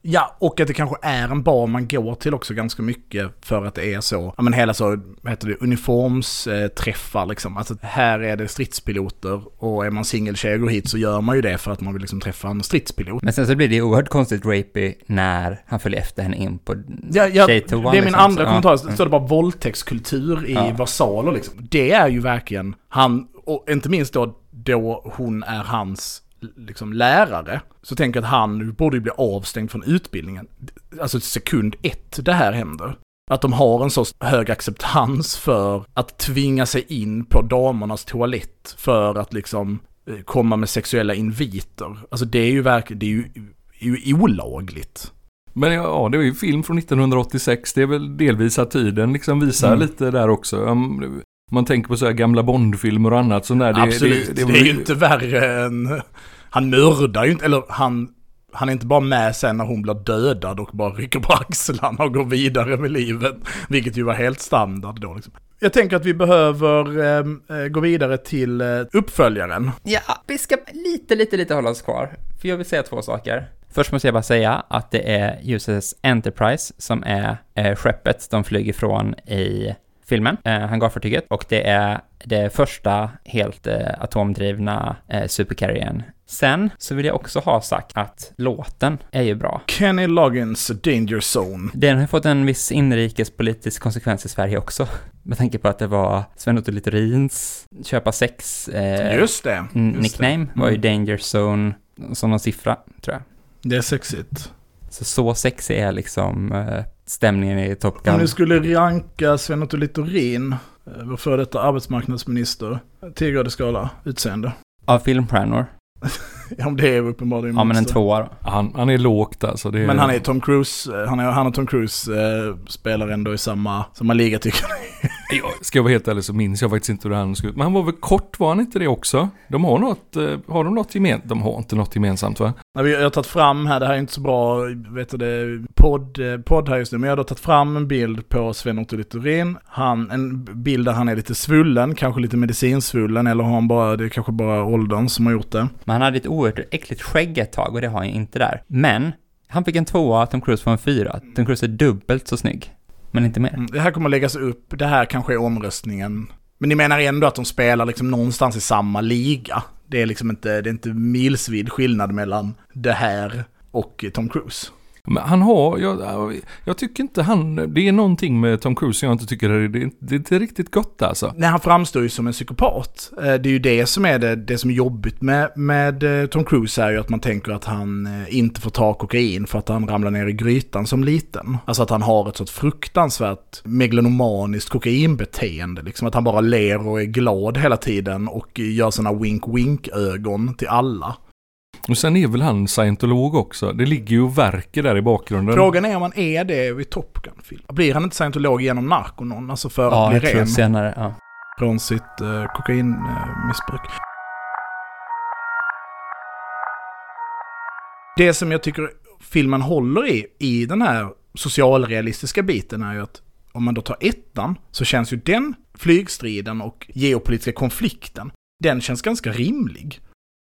Ja, och att det kanske är en bar man går till också ganska mycket för att det är så, ja men hela så, vad heter det, uniformsträffar liksom. Alltså här är det stridspiloter och är man singeltjej och går hit så gör man ju det för att man vill liksom träffa en stridspilot. Men sen så blir det ju oerhört konstigt rapey när han följer efter henne in på ja, ja, tjejtoan. Det är min liksom, andra så, kommentar, så står det bara våldtäktskultur i ja. versaler liksom. Det är ju verkligen han, och inte minst då, då hon är hans liksom lärare, så tänker jag att han borde ju bli avstängd från utbildningen. Alltså sekund ett det här händer. Att de har en så hög acceptans för att tvinga sig in på damernas toalett för att liksom eh, komma med sexuella inviter. Alltså det är ju verkligen, det är ju, är ju olagligt. Men ja, det är ju film från 1986. Det är väl delvis att tiden liksom visar mm. lite där också. Man tänker på så här gamla Bondfilmer och annat sånt där. Det, Absolut, det, det, det är ju inte värre än... Han mördar ju inte, eller han... Han är inte bara med sen när hon blir dödad och bara rycker på axlarna och går vidare med livet. Vilket ju var helt standard då liksom. Jag tänker att vi behöver ehm, eh, gå vidare till eh, uppföljaren. Ja, vi ska lite, lite, lite hålla oss kvar. För jag vill säga två saker. Först måste jag bara säga att det är USS Enterprise som är eh, skeppet de flyger från i filmen, eh, hangarfartyget, och det är det första helt eh, atomdrivna eh, supercarriern. Sen så vill jag också ha sagt att låten är ju bra. Kenny Loggins Danger Zone. Den har fått en viss inrikespolitisk konsekvens i Sverige också. Med tanke på att det var Sven-Otto Littorins köpa sex eh, just det, just nickname det. var ju mm. Danger Zone som någon siffra, tror jag. Det är sexigt. Så så sexig är liksom eh, stämningen i Top Gun. Om ni skulle ranka Sven-Otto Littorin, eh, vår före detta arbetsmarknadsminister, 10 grader skala, utseende. Av filmstjärnor? Om det är uppenbarligen Ja men en tvåa då. Han, han är lågt alltså. Det är... Men han är Tom Cruise, eh, han, är, han och Tom Cruise eh, spelar ändå i samma, samma liga tycker jag. Ska jag vara helt ärlig så minns jag faktiskt inte hur han såg ut. Men han var väl kort, var han inte det också? De har något, eh, har de något gemensamt? De har inte något gemensamt va? Jag har tagit fram här, det här är inte så bra, vet du det, podd, eh, podd här just nu, men jag har tagit fram en bild på Sven-Otto Littorin. Han, en bild där han är lite svullen, kanske lite medicinsvullen, eller har han bara, det är kanske bara åldern som har gjort det. Men han hade ett oerhört äckligt skägg ett tag och det har han inte där. Men, han fick en tvåa, Tom Cruise får en fyra. Tom Cruise är dubbelt så snygg. Men inte mer. Mm, det här kommer att läggas upp, det här kanske är omröstningen. Men ni menar ändå att de spelar liksom någonstans i samma liga? Det är liksom inte, det är inte milsvid skillnad mellan det här och Tom Cruise? Men han har, jag, jag tycker inte han, det är någonting med Tom Cruise som jag inte tycker är, det, det är inte riktigt gott alltså. Nej, han framstår ju som en psykopat. Eh, det är ju det som är det, det som är jobbigt med, med eh, Tom Cruise är ju att man tänker att han eh, inte får ta kokain för att han ramlar ner i grytan som liten. Alltså att han har ett sånt fruktansvärt megalomaniskt kokainbeteende. Liksom att han bara ler och är glad hela tiden och gör sådana wink-wink-ögon till alla. Och sen är väl han scientolog också. Det ligger ju och verkar där i bakgrunden. Frågan är om han är det vid Top Gun-film. Blir han inte scientolog genom narkonon? Alltså för ja, att bli ren? Ja, jag tror senare. Ja. Från sitt uh, kokainmissbruk. Uh, Det som jag tycker filmen håller i, i den här socialrealistiska biten är ju att om man då tar ettan så känns ju den flygstriden och geopolitiska konflikten, den känns ganska rimlig.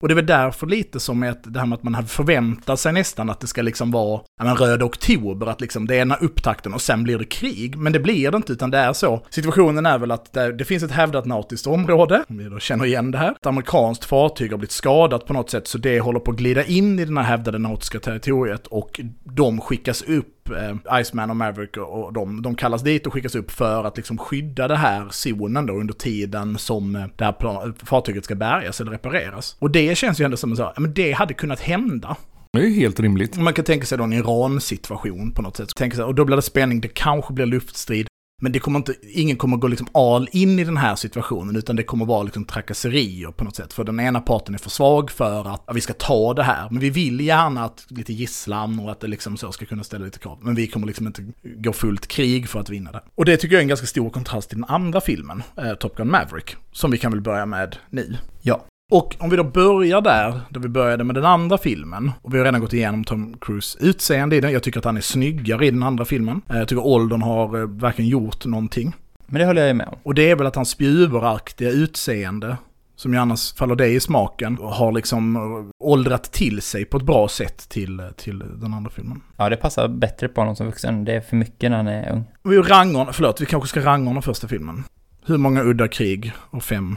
Och det är väl därför lite som ett, det här med att man hade förväntat sig nästan att det ska liksom vara en röd oktober, att liksom det är ena upptakten och sen blir det krig. Men det blir det inte, utan det är så. Situationen är väl att det, det finns ett hävdat nautiskt område, om vi då känner igen det här. Ett amerikanskt fartyg har blivit skadat på något sätt, så det håller på att glida in i det här hävdade nautiska territoriet och de skickas upp eh, Iceman och Maverick och de, de kallas dit och skickas upp för att liksom skydda det här zonen då under tiden som eh, det här plan, fartyget ska bärgas eller repareras. Och det känns ju ändå som så, men det hade kunnat hända. Det är ju helt rimligt. Man kan tänka sig då en Iran-situation på något sätt. Tänka sig, och då blir det spänning, det kanske blir luftstrid. Men det kommer inte, ingen kommer gå liksom all in i den här situationen, utan det kommer vara liksom trakasserier på något sätt. För den ena parten är för svag för att ja, vi ska ta det här. Men vi vill gärna att lite gisslan och att det liksom så ska kunna ställa lite krav. Men vi kommer liksom inte gå fullt krig för att vinna det. Och det tycker jag är en ganska stor kontrast till den andra filmen, eh, Top Gun Maverick, som vi kan väl börja med nu. Ja. Och om vi då börjar där, där vi började med den andra filmen, och vi har redan gått igenom Tom Cruise utseende i den, jag tycker att han är snyggare i den andra filmen. Eh, jag tycker åldern har eh, verkligen gjort någonting. Men det håller jag med om. Och det är väl att hans spjuveraktiga utseende, som ju annars faller dig i smaken, har liksom åldrat till sig på ett bra sätt till, till den andra filmen. Ja, det passar bättre på honom som vuxen. Det är för mycket när han är ung. Vi rangordnar, förlåt, vi kanske ska rangordna första filmen. Hur många udda krig och fem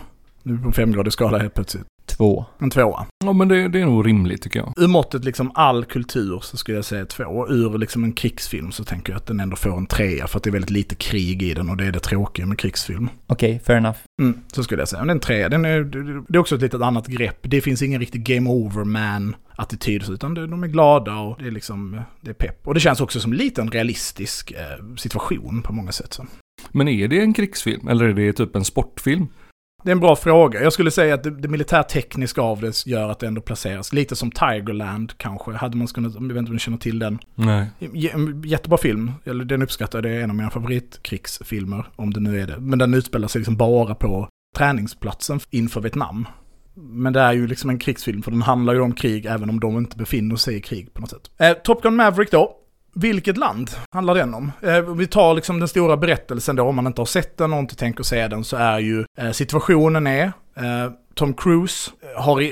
nu på en femgradig skala helt plötsligt. Två. En tvåa. Ja men det, det är nog rimligt tycker jag. Ur måttet liksom all kultur så skulle jag säga två. Ur liksom en krigsfilm så tänker jag att den ändå får en trea för att det är väldigt lite krig i den och det är det tråkiga med krigsfilm. Okej, okay, fair enough. Mm, så skulle jag säga. Men den trea, den är, det är också ett litet annat grepp. Det finns ingen riktig game over man attityd, utan de är glada och det är liksom, det är pepp. Och det känns också som lite en realistisk eh, situation på många sätt. Så. Men är det en krigsfilm eller är det typ en sportfilm? Det är en bra fråga. Jag skulle säga att det, det militärtekniska av det gör att det ändå placeras. Lite som Tigerland kanske. Hade man kunnat, jag vet inte om ni känner till den. Nej. J jättebra film. Eller den uppskattar. Det är en av mina favoritkrigsfilmer. Om det nu är det. Men den utspelar sig liksom bara på träningsplatsen inför Vietnam. Men det är ju liksom en krigsfilm för den handlar ju om krig även om de inte befinner sig i krig på något sätt. Eh, Top Gun Maverick då. Vilket land handlar den om? Eh, vi tar liksom den stora berättelsen då, om man inte har sett den och inte tänker se den, så är ju eh, situationen är eh, Tom Cruise har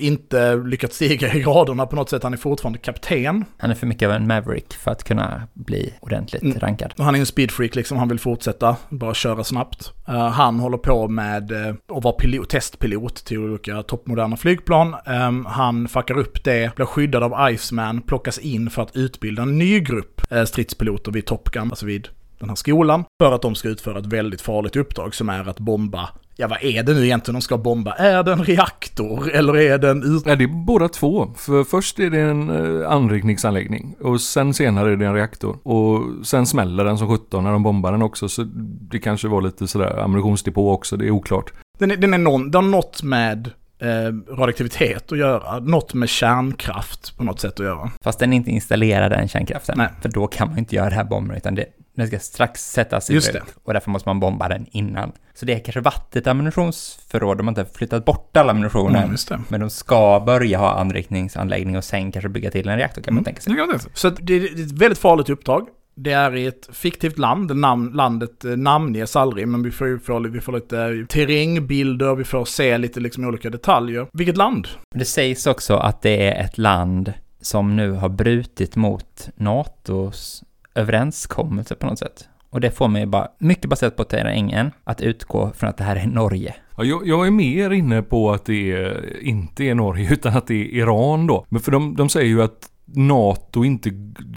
inte lyckats stiga i graderna på något sätt. Han är fortfarande kapten. Han är för mycket av en Maverick för att kunna bli ordentligt mm. rankad. Han är en speedfreak liksom. Han vill fortsätta bara köra snabbt. Uh, han håller på med uh, att vara pilot, testpilot till olika toppmoderna flygplan. Um, han fuckar upp det, blir skyddad av Iceman, plockas in för att utbilda en ny grupp uh, stridspiloter vid Top Gun, alltså vid den här skolan, för att de ska utföra ett väldigt farligt uppdrag som är att bomba Ja, vad är det nu egentligen de ska bomba? Är det en reaktor eller är det en... Ut... Ja, det är båda två. För först är det en uh, anrikningsanläggning och sen senare är det en reaktor. Och sen smäller den som 17 när de bombar den också. Så det kanske var lite sådär ammunitionsdepå också, det är oklart. Den är, den är någon, det har något med eh, radioaktivitet att göra. Något med kärnkraft på något sätt att göra. Fast den är inte installerad den kärnkraften. Nej. För då kan man inte göra det här bomben, utan det, den ska strax sättas i bruk. Och därför måste man bomba den innan. Så det är kanske varit ett ammunitionsförråd, de har inte flyttat bort all ammunition mm, Men de ska börja ha anrikningsanläggning och sen kanske bygga till en reaktor kan mm. man tänka sig. Så det är ett väldigt farligt uppdrag. Det är i ett fiktivt land, namn, landet eh, namnges aldrig, men vi får, får, vi får lite terrängbilder, vi får se lite liksom olika detaljer. Vilket land? Det sägs också att det är ett land som nu har brutit mot NATOs överenskommelse på något sätt. Och det får mig bara, mycket baserat på terrängen, att utgå från att det här är Norge. Ja, jag, jag, är mer inne på att det är, inte är Norge utan att det är Iran då. Men för de, de säger ju att NATO inte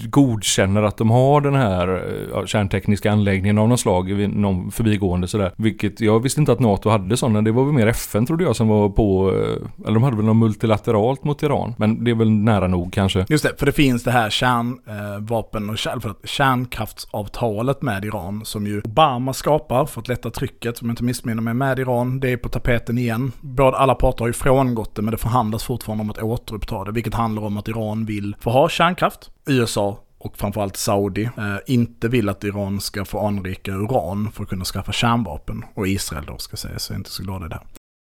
godkänner att de har den här eh, kärntekniska anläggningen av något slag, någon förbigående sådär. Vilket jag visste inte att NATO hade sådana, det var väl mer FN trodde jag som var på, eh, eller de hade väl något multilateralt mot Iran. Men det är väl nära nog kanske. Just det, för det finns det här kärnvapen eh, och kärn, kärnkraftsavtalet med Iran som ju Obama skapar för att lätta trycket, om jag inte missminner mig, med Iran. Det är på tapeten igen. Både alla parter har ju frångått det, men det förhandlas fortfarande om att återuppta det, vilket handlar om att Iran vill få ha kärnkraft. USA och framförallt Saudi eh, inte vill att Iran ska få anrika uran för att kunna skaffa kärnvapen. Och Israel då ska säga så jag är inte så glad i det.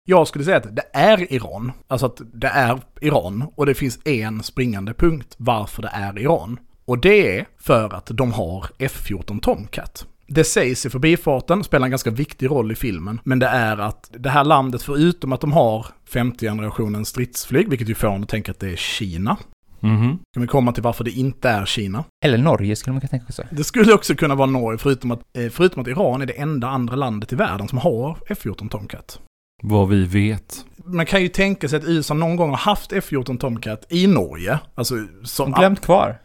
Jag skulle säga att det är Iran. Alltså att det är Iran och det finns en springande punkt varför det är Iran. Och det är för att de har F-14 Tomcat. Det sägs i förbifarten, spelar en ganska viktig roll i filmen, men det är att det här landet, förutom att de har femte generationens stridsflyg, vilket ju får en att tänka att det är Kina. Mhm. Kan vi komma till varför det inte är Kina? Eller Norge skulle man kunna tänka sig. Det skulle också kunna vara Norge, förutom att, eh, förutom att Iran är det enda andra landet i världen som har F-14 Tomcat. Vad vi vet. Man kan ju tänka sig att USA någon gång har haft F-14 Tomcat i Norge. Alltså, som, De glömt kvar.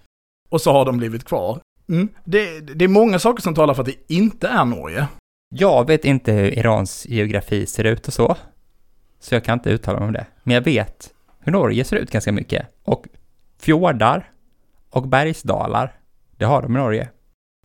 och så har de blivit kvar. Mm. Det, det är många saker som talar för att det inte är Norge. Jag vet inte hur Irans geografi ser ut och så. Så jag kan inte uttala mig om det. Men jag vet hur Norge ser ut ganska mycket. Och fjordar och bergsdalar, det har de i Norge.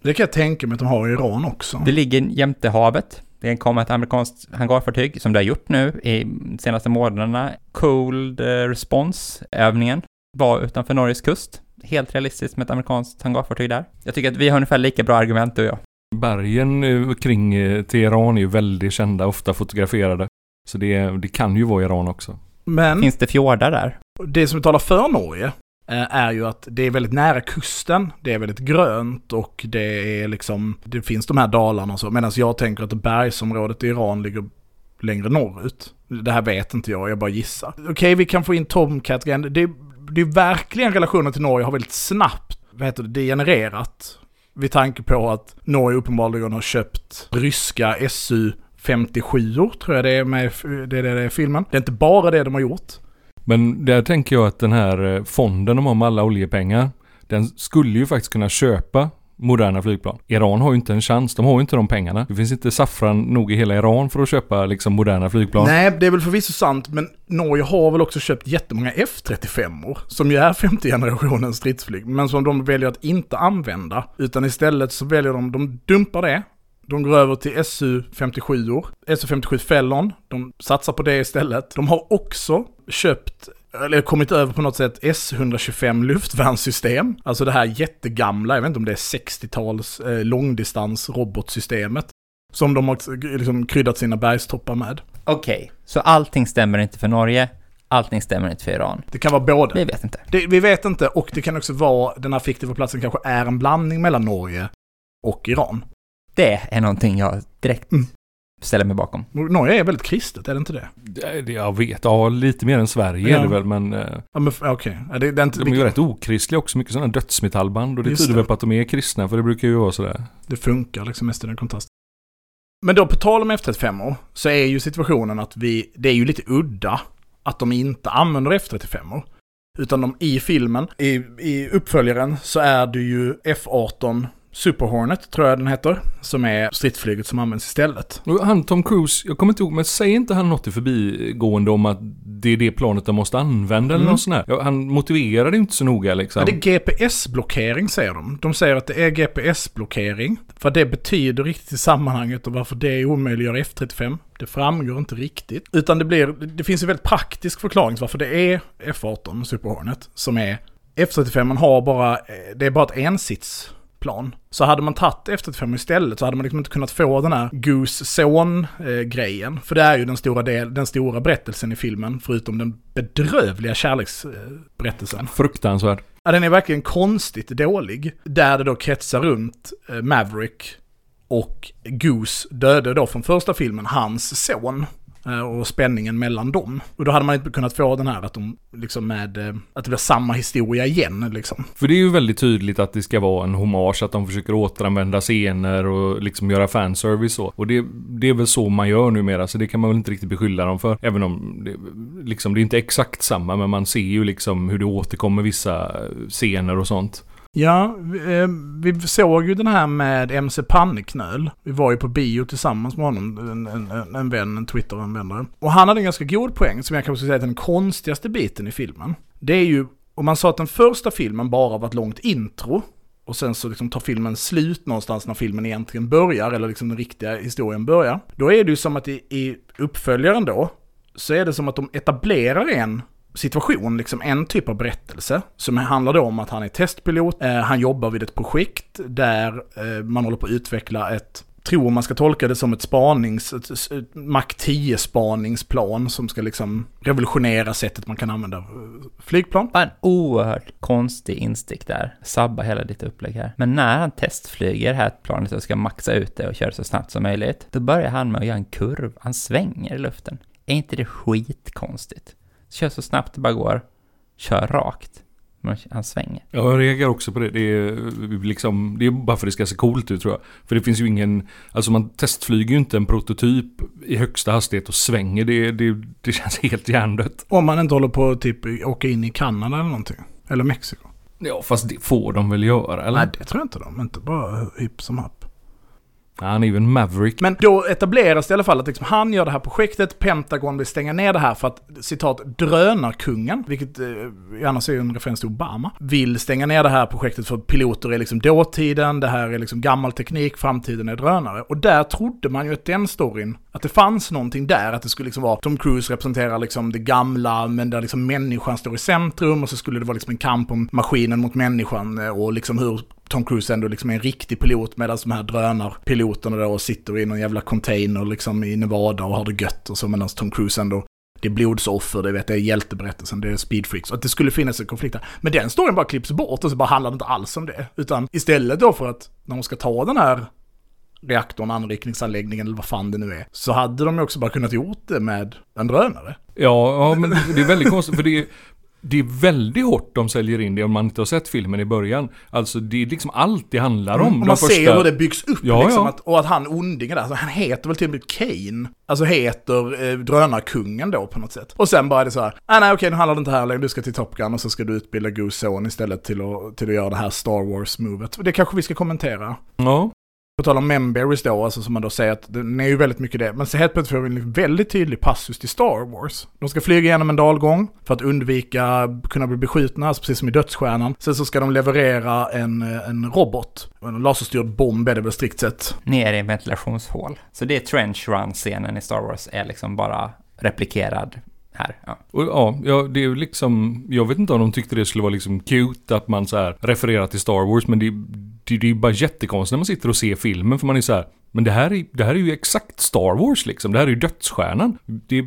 Det kan jag tänka mig att de har i Iran också. Det ligger jämte havet. Det kommer ett amerikanskt hangarfartyg som det har gjort nu i senaste månaderna. Cold eh, Response-övningen var utanför Norges kust. Helt realistiskt med ett amerikanskt hangarfartyg där. Jag tycker att vi har ungefär lika bra argument du och jag. Bergen eh, kring eh, Teheran är ju väldigt kända, ofta fotograferade. Så det, det kan ju vara Iran också. Men Finns det fjordar där? det som talar för Norge Eh, är ju att det är väldigt nära kusten, det är väldigt grönt och det är liksom, det finns de här dalarna och så. Medan jag tänker att bergsområdet i Iran ligger längre norrut. Det här vet inte jag, jag bara gissar. Okej, vi kan få in Tomcat igen. Det, det är verkligen relationen till Norge har väldigt snabbt, vad heter det, degenererat. Vid tanke på att Norge uppenbarligen har köpt ryska SU 57 tror jag det är med det är det det är filmen. Det är inte bara det de har gjort. Men där tänker jag att den här eh, fonden de har med alla oljepengar, den skulle ju faktiskt kunna köpa moderna flygplan. Iran har ju inte en chans, de har ju inte de pengarna. Det finns inte saffran nog i hela Iran för att köpa liksom moderna flygplan. Nej, det är väl förvisso sant, men Norge har väl också köpt jättemånga F35or, som ju är femte generationens stridsflyg, men som de väljer att inte använda, utan istället så väljer de, de dumpar det, de går över till SU57or, SU57 Fellon, de satsar på det istället. De har också köpt eller kommit över på något sätt S125 luftvärnssystem. Alltså det här jättegamla, jag vet inte om det är 60-tals eh, långdistans robotsystemet. Som de har liksom kryddat sina bergstoppar med. Okej, så allting stämmer inte för Norge, allting stämmer inte för Iran. Det kan vara både. Vi vet inte. Det, vi vet inte, och det kan också vara, den här fiktiva platsen kanske är en blandning mellan Norge och Iran. Det är någonting jag direkt Mm. Ställer mig bakom. Norge är väldigt kristet, är det inte det? Det- det- Jag vet, ja lite mer än Sverige Ja. är det väl men eh, Ja men okej. Ja, det, det är inte, de är ju rätt okristliga också, mycket sådana dödsmetallband och det Just tyder det. väl på att de är kristna för det brukar ju vara sådär. det funkar liksom mest i den kontrasten. Men då på tal om F35 så är ju situationen att vi, det är ju lite udda att de inte använder F35 Utan de i filmen, i, i uppföljaren så är det ju F18 Super Hornet, tror jag den heter, som är stridsflyget som används istället. Och han Tom Cruise, jag kommer inte ihåg, men säger inte han något i förbigående om att det är det planet de måste använda eller Mm. något sånt? Ja, han motiverar det inte så noga liksom. Ja, det är GPS-blockering säger de. De säger att det är GPS-blockering. Vad det betyder riktigt i sammanhanget och varför det omöjliggör F35, det framgår inte riktigt. Utan det blir, det finns en väldigt praktisk förklaring till varför det är F18 Super Hornet som är F35 man har bara, eh, det är bara ett ensitsplan. Så hade man tagit F35 istället så hade man liksom inte kunnat få den här Goose Son-grejen. För det är ju den stora, del, den stora berättelsen i filmen, förutom den bedrövliga kärleksberättelsen. Fruktansvärd. Ja, den är verkligen konstigt dålig. Där det då kretsar runt eh, Maverick och Goose dödade då från första filmen hans son. Eh, och spänningen mellan dem. Och då hade man inte kunnat få den här att de liksom med, eh, att det blir samma historia igen liksom. För det är ju väldigt tydligt att det ska vara en hommage, att de försöker återanvända scener och liksom göra fanservice så. Och det, det är väl så man gör numera, så det kan man väl inte riktigt beskylla dem för. Även om det, liksom, det är inte exakt samma, men man ser ju liksom hur det återkommer vissa scener och sånt. Ja, eh, vi, såg ju den här med MC Panneknöl. Vi var ju på bio tillsammans med honom, en, en, en- en vän, en Twitter-användare. Och han hade en ganska god poäng, som jag kanske skulle säga är den konstigaste biten i filmen. Det är ju, om man sa att den första filmen bara var ett långt intro, och sen så liksom tar filmen slut någonstans när filmen egentligen börjar, eller liksom den riktiga historien börjar. Då är det ju som att i, i uppföljaren då, så är det som att de etablerar en situation, liksom en typ av berättelse, som handlar då om att han är testpilot, eh, han jobbar vid ett projekt där eh, man håller på att utveckla ett tror man ska tolka det som ett spanings, ett, ett Mac 10 spaningsplan som ska liksom revolutionera sättet man kan använda eh, flygplan. flygplan. En oerhört konstig instick där. Sabba hela ditt upplägg här. Men när han testflyger det här planet och ska maxa ut det och köra så snabbt som möjligt, då börjar han med att göra en kurv. Han svänger i luften. Är inte det skitkonstigt? Kör så snabbt det bara går. Kör rakt. Men han svänger. Ja, jag reagerar också på det. Det är, liksom, det är bara för att det ska se coolt ut tror jag. För det finns ju ingen, alltså man testflyger ju inte en prototyp i högsta hastighet och svänger. Det, det, det känns helt hjärndött. Om man inte håller på att typ åka in i Kanada eller någonting. Eller Mexiko. Ja, fast det får de väl göra eller? Nej, det tror jag inte de. Inte bara hipp som happ. Han är ju en Maverick. Men då etableras det i alla fall att liksom han gör det här projektet, Pentagon vill stänga ner det här för att, citat, drönarkungen, vilket eh, annars är en referens till Obama, vill stänga ner det här projektet för piloter är liksom dåtiden, det här är liksom gammal teknik, framtiden är drönare. Och där trodde man ju att den storyn, att det fanns någonting där, att det skulle liksom vara, Tom Cruise representerar liksom det gamla, men där liksom människan står i centrum och så skulle det vara liksom en kamp om maskinen mot människan eh, och liksom hur Tom Cruise ändå liksom är en riktig pilot medan de här drönarpiloterna då sitter i någon jävla container liksom i Nevada och har det gött och så medan Tom Cruise ändå det är blodsoffer, det vet det är hjälteberättelsen, det är speedfreaks. Och att det skulle finnas en konflikt där. Men den storyn bara klipps bort och så bara handlar det inte alls om det. Utan istället då för att när de ska ta den här reaktorn, anrikningsanläggningen eller vad fan det nu är, så hade de ju också bara kunnat gjort det med en drönare. Ja, ja men det är väldigt konstigt för det är, det är väldigt hårt de säljer in det om man inte har sett filmen i början. Alltså det är liksom allt det handlar om. Mm, och man första... ser hur det byggs upp ja, liksom. Ja. Att, och att han ondingen där, alltså, han heter väl till och med Kane. Alltså heter eh, drönarkungen då på något sätt. Och sen bara är det så här, ah, nej okej nu handlar det inte här längre, du ska till Top Gun och så ska du utbilda Goose Zone istället till att, till att göra det här Star Wars-movet. Det kanske vi ska kommentera. Ja. På tal om memberries då, alltså som man då säger att den är ju väldigt mycket det. Men så helt plötsligt får vi en väldigt tydlig passus till Star Wars. De ska flyga igenom en dalgång för att undvika kunna bli beskjutna, alltså precis som i Dödsstjärnan. Sen så ska de leverera en, eh, en robot. En laserstyrd bomb är det väl strikt sett. Ner i ventilationshål. Så det är trench run-scenen i Star Wars är liksom bara replikerad här. Ja. Och, ja, ja, det är ju liksom, jag vet inte om de tyckte det skulle vara liksom cute att man så här refererar till Star Wars, men det, det, det är ju bara jättekonstigt när man sitter och ser filmen, för man är så här, men det här, är, det här är ju exakt Star Wars liksom. Det här är ju dödsstjärnan. Det,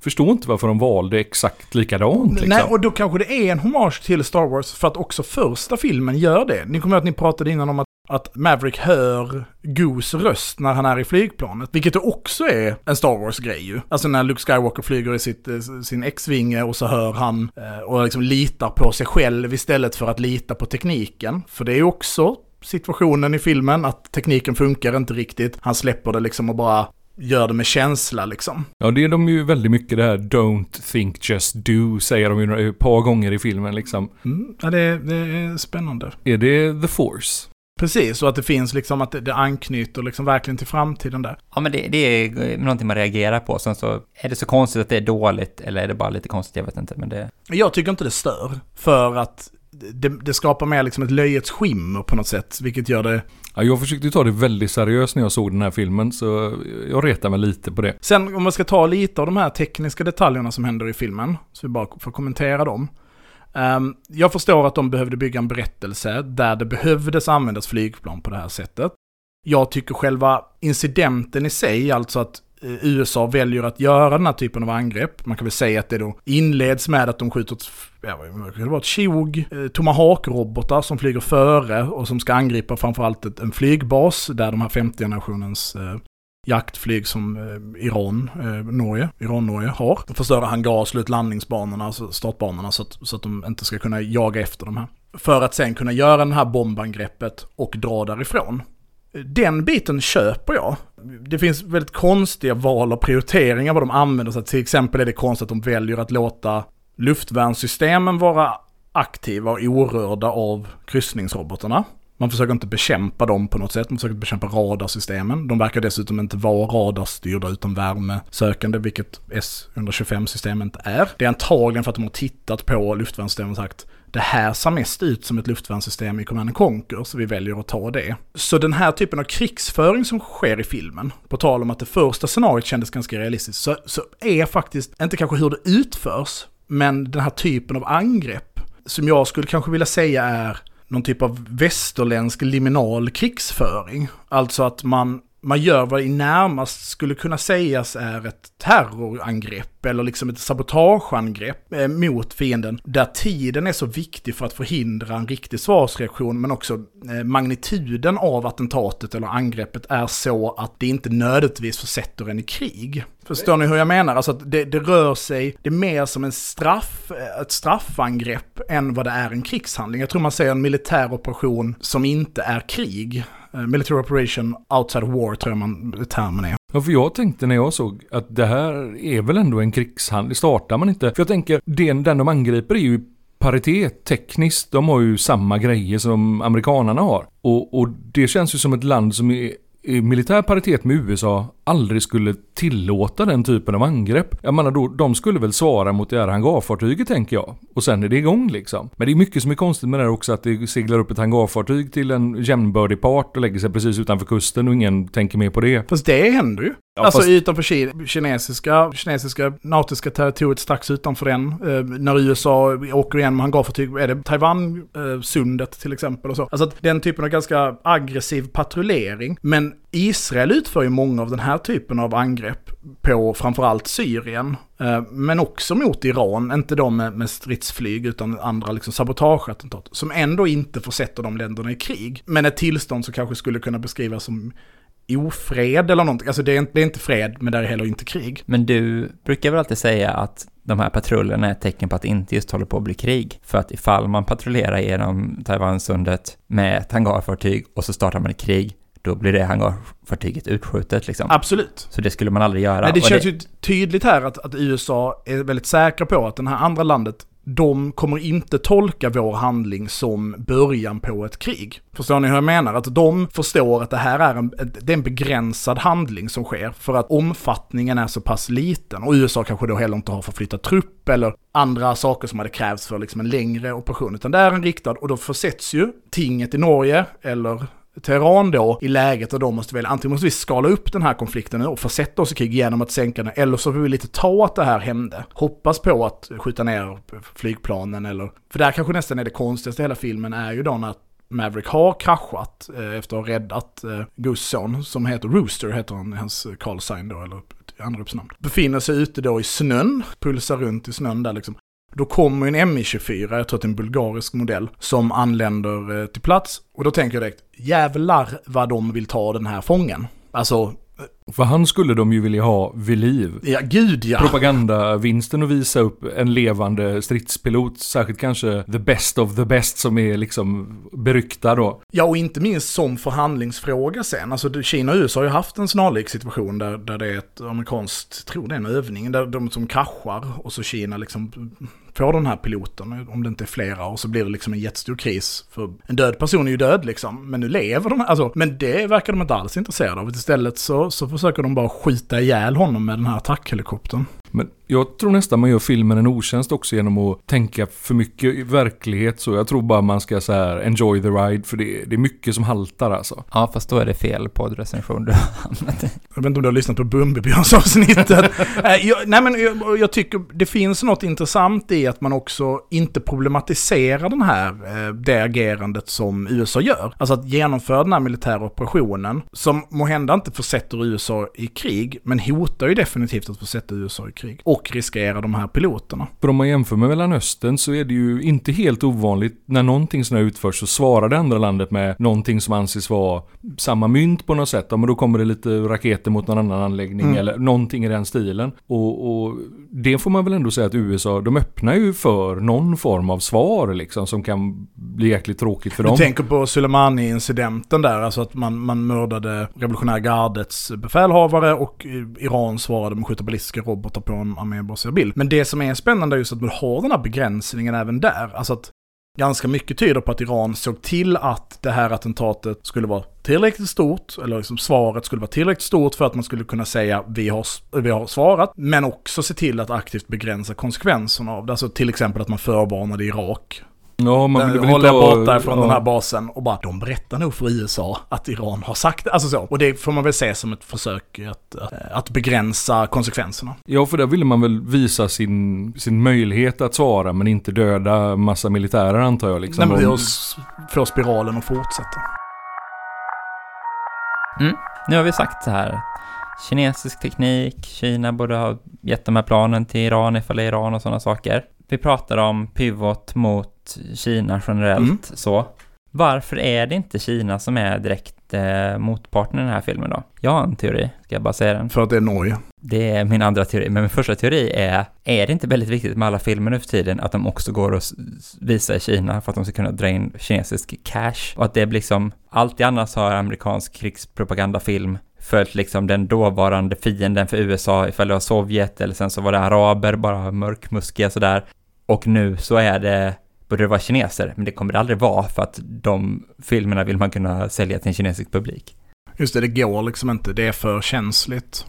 förstår inte varför de valde exakt likadant. Liksom. Nej, och då kanske det är en hommage till Star Wars för att också första filmen gör det. Ni kommer ihåg att ni pratade innan om att att Maverick hör Goose röst när han är i flygplanet. Vilket också är en Star Wars-grej ju. Alltså när Luke Skywalker flyger i sitt, eh, sin X-vinge och så hör han eh, och liksom litar på sig själv istället för att lita på tekniken. För det är ju också situationen i filmen, att tekniken funkar inte riktigt. Han släpper det liksom och bara gör det med känsla liksom. Ja, det är de ju väldigt mycket det här don't think just do, säger de ju ett par gånger i filmen liksom. Mm, ja, det, det är spännande. Är det the force? Precis, och att det finns liksom att det, det anknyter liksom verkligen till framtiden där. Ja, men det, det är någonting man reagerar på. Sen så är det så konstigt att det är dåligt eller är det bara lite konstigt, jag vet inte. Men det... Jag tycker inte det stör, för att det, det skapar mer liksom ett löjets skimmer på något sätt, vilket gör det... Ja, jag försökte ta det väldigt seriöst när jag såg den här filmen, så jag retar mig lite på det. Sen om man ska ta lite av de här tekniska detaljerna som händer i filmen, så vi bara får kommentera dem. Um, jag förstår att de behövde bygga en berättelse där det behövdes användas flygplan på det här sättet. Jag tycker själva incidenten i sig, alltså att eh, USA väljer att göra den här typen av angrepp. Man kan väl säga att det då inleds med att de skjuter ett, ja, det ett 20 eh, Tomahawk-robotar som flyger före och som ska angripa framförallt en flygbas där de här 50-generationens eh, jaktflyg som eh, Iran, eh, Norge, Iran-Norge har. De förstöra hangar, slut landningsbanorna, alltså startbanorna så att, så att de inte ska kunna jaga efter de här. För att sen kunna göra det här bombangreppet och dra därifrån. Den biten köper jag. Det finns väldigt konstiga val och prioriteringar vad de använder. Så till exempel är det konstigt att de väljer att låta luftvärnssystemen vara aktiva och orörda av kryssningsrobotarna. Man försöker inte bekämpa dem på något sätt, man försöker bekämpa radarsystemen. De verkar dessutom inte vara radarstyrda utan värmesökande, vilket S125-system inte är. Det är antagligen för att de har tittat på luftvärnssystemen och sagt det här ser mest ut som ett luftvärnssystem i Command Conquer, så vi väljer att ta det. Så den här typen av krigsföring som sker i filmen, på tal om att det första scenariot kändes ganska realistiskt, så, så är faktiskt, inte kanske hur det utförs, men den här typen av angrepp, som jag skulle kanske vilja säga är någon typ av västerländsk liminal krigsföring. Alltså att man man gör vad i närmast skulle kunna sägas är ett terrorangrepp eller liksom ett sabotageangrepp eh, mot fienden. Där tiden är så viktig för att förhindra en riktig svarsreaktion men också eh, magnituden av attentatet eller angreppet är så att det inte nödvändigtvis försätter en i krig. Förstår ni hur jag menar? Alltså att det, det, rör sig, det är mer som en straff, eh, ett straffangrepp än vad det är en krigshandling. Jag tror man säger en militär operation som inte är krig. Eh, military operation outside war tror jag man termen är. Ja, för jag tänkte när jag såg att det här är väl ändå en krigshandling, startar man inte? För jag tänker, den, den de angriper är ju paritet tekniskt. De har ju samma grejer som amerikanarna har. Och, och det känns ju som ett land som är i militär paritet med USA aldrig skulle tillåta den typen av angrepp. Jag menar då, de skulle väl svara mot det här hangarfartyget tänker jag. Och sen är det igång liksom. Men det är mycket som är konstigt med det här också att det seglar upp ett hangarfartyg till en jämnbördig part och lägger sig precis utanför kusten och ingen tänker mer på det. Fast det händer ju. Ja, alltså fast... utanför Kina, kinesiska, kinesiska nautiska territoriet strax utanför den. Eh, när USA åker igen med hangarfartyg, är det Taiwan-sundet eh, till exempel och så. Alltså att den typen av ganska aggressiv patrullering. Men Israel utför ju många av den här typen av angrepp på framförallt Syrien. Eh, men också mot Iran, inte de med, med stridsflyg utan andra liksom sabotageattentat. Som ändå inte försätter de länderna i krig. Men ett tillstånd som kanske skulle kunna beskrivas som ofred eller någonting. Alltså det är, inte, det är inte fred, men det är heller inte krig. Men du brukar väl alltid säga att de här patrullerna är ett tecken på att det inte just håller på att bli krig. För att ifall man patrullerar genom Taiwansundet med ett hangarfartyg och så startar man ett krig, då blir det hangarfartyget utskjutet liksom. Absolut. Så det skulle man aldrig göra. Nej, det känns det... ju tydligt här att, att USA är väldigt säkra på att det här andra landet de kommer inte tolka vår handling som början på ett krig. Förstår ni hur jag menar? Att de förstår att det här är en, det är en begränsad handling som sker för att omfattningen är så pass liten. Och USA kanske då heller inte har förflyttat trupp eller andra saker som hade krävts för liksom en längre operation. Utan det är en riktad och då försätts ju tinget i Norge eller Teheran då i läget där de måste välja, antingen måste vi skala upp den här konflikten nu och försätta oss i krig genom att sänka den, eller så får vi lite ta att det här hände. Hoppas på att skjuta ner flygplanen eller, för där kanske nästan är det konstigaste i hela filmen är ju då när Maverick har kraschat eh, efter att ha räddat eh, Gus son, som heter Rooster, heter han, hans call sign då, eller anropsnamn. Befinner sig ute då i snön, pulsar runt i snön där liksom. Då kommer en Mi-24, jag tror att det är en bulgarisk modell, som anländer eh, till plats. Och då tänker jag direkt, jävlar vad de vill ta den här fången. Alltså, för han skulle de ju vilja ha vid liv. Ja, gud ja. Propagandavinsten att visa upp en levande stridspilot, särskilt kanske the best of the best som är liksom beryktad då. Ja, och inte minst som förhandlingsfråga sen. Alltså Kina och USA har ju haft en snarlik situation där, där det är ett amerikanskt, tror det är en övning, där de som kraschar och så Kina liksom får den här piloten, om det inte är flera, och så blir det liksom en jättestor kris. För en död person är ju död liksom, men nu lever de, alltså, men det verkar de inte alls intresserade av. Istället så, så försöker de bara skjuta ihjäl honom med den här attackhelikoptern. Men jag tror nästan man gör filmen en otjänst också genom att tänka för mycket i verklighet så. Jag tror bara man ska så här enjoy the ride för det, det är mycket som haltar alltså. Ja, fast då är det fel poddrecension du har. Jag vet inte om du har lyssnat på Bumbibjörns-avsnittet. Eh, nej men jag, jag, tycker det finns något intressant i att man också inte problematiserar den här, eh, det agerandet som USA gör. Alltså att genomföra den här militära operationen som måhända inte försätter USA i krig, men hotar ju definitivt att försätta USA i krig krig. Och riskera de här piloterna. För om man jämför med Mellanöstern så är det ju inte helt ovanligt när någonting sådant utförs så svarar det andra landet med någonting som anses vara samma mynt på något sätt. Ja, men då kommer det lite raketer mot någon annan anläggning mm. eller någonting i den stilen. Och, och, det får man väl ändå säga att USA, de öppnar ju för någon form av svar liksom som kan bli jäkligt tråkigt för dem. Du tänker på Soleimani-incidenten där, alltså att man, man mördade revolutionära gardets befälhavare och Iran svarade med att skjuta ballistiska robotar på en armébaserad bild. Men det som är spännande är just att man har den här begränsningen även där. Alltså att ganska mycket tyder på att Iran såg till att det här attentatet skulle vara tillräckligt stort, eller liksom svaret skulle vara tillräckligt stort för att man skulle kunna säga vi har, vi har svarat, men också se till att aktivt begränsa konsekvenserna av det. Alltså till exempel att man förvarnade Irak Ja, man vill håller borta från ja. den här basen och bara, de berättar nog för USA att Iran har sagt det. Alltså så. Och det får man väl se som ett försök att, att, att begränsa konsekvenserna. Ja, för där ville man väl visa sin, sin möjlighet att svara men inte döda massa militärer antar jag. Liksom. Nej, men vi får spiralen att fortsätta. Mm. Nu har vi sagt så här, kinesisk teknik, Kina borde ha gett de här planen till Iran ifall det är Iran och sådana saker. Vi pratar om pivot mot Kina generellt mm. så. Varför är det inte Kina som är direkt eh, motparten i den här filmen då? Jag har en teori, ska jag bara säga den. För att det är Norge? Det är min andra teori, men min första teori är, är det inte väldigt viktigt med alla filmer nu för tiden att de också går att visa i Kina för att de ska kunna dra in kinesisk cash? Och att det blir liksom, alltid annars har amerikansk krigspropagandafilm följt liksom den dåvarande fienden för USA, ifall det var Sovjet eller sen så var det araber, bara mörkmuskiga sådär. Och nu så är det, borde det vara kineser, men det kommer det aldrig vara för att de filmerna vill man kunna sälja till en kinesisk publik. Just det, det går liksom inte, det är för känsligt.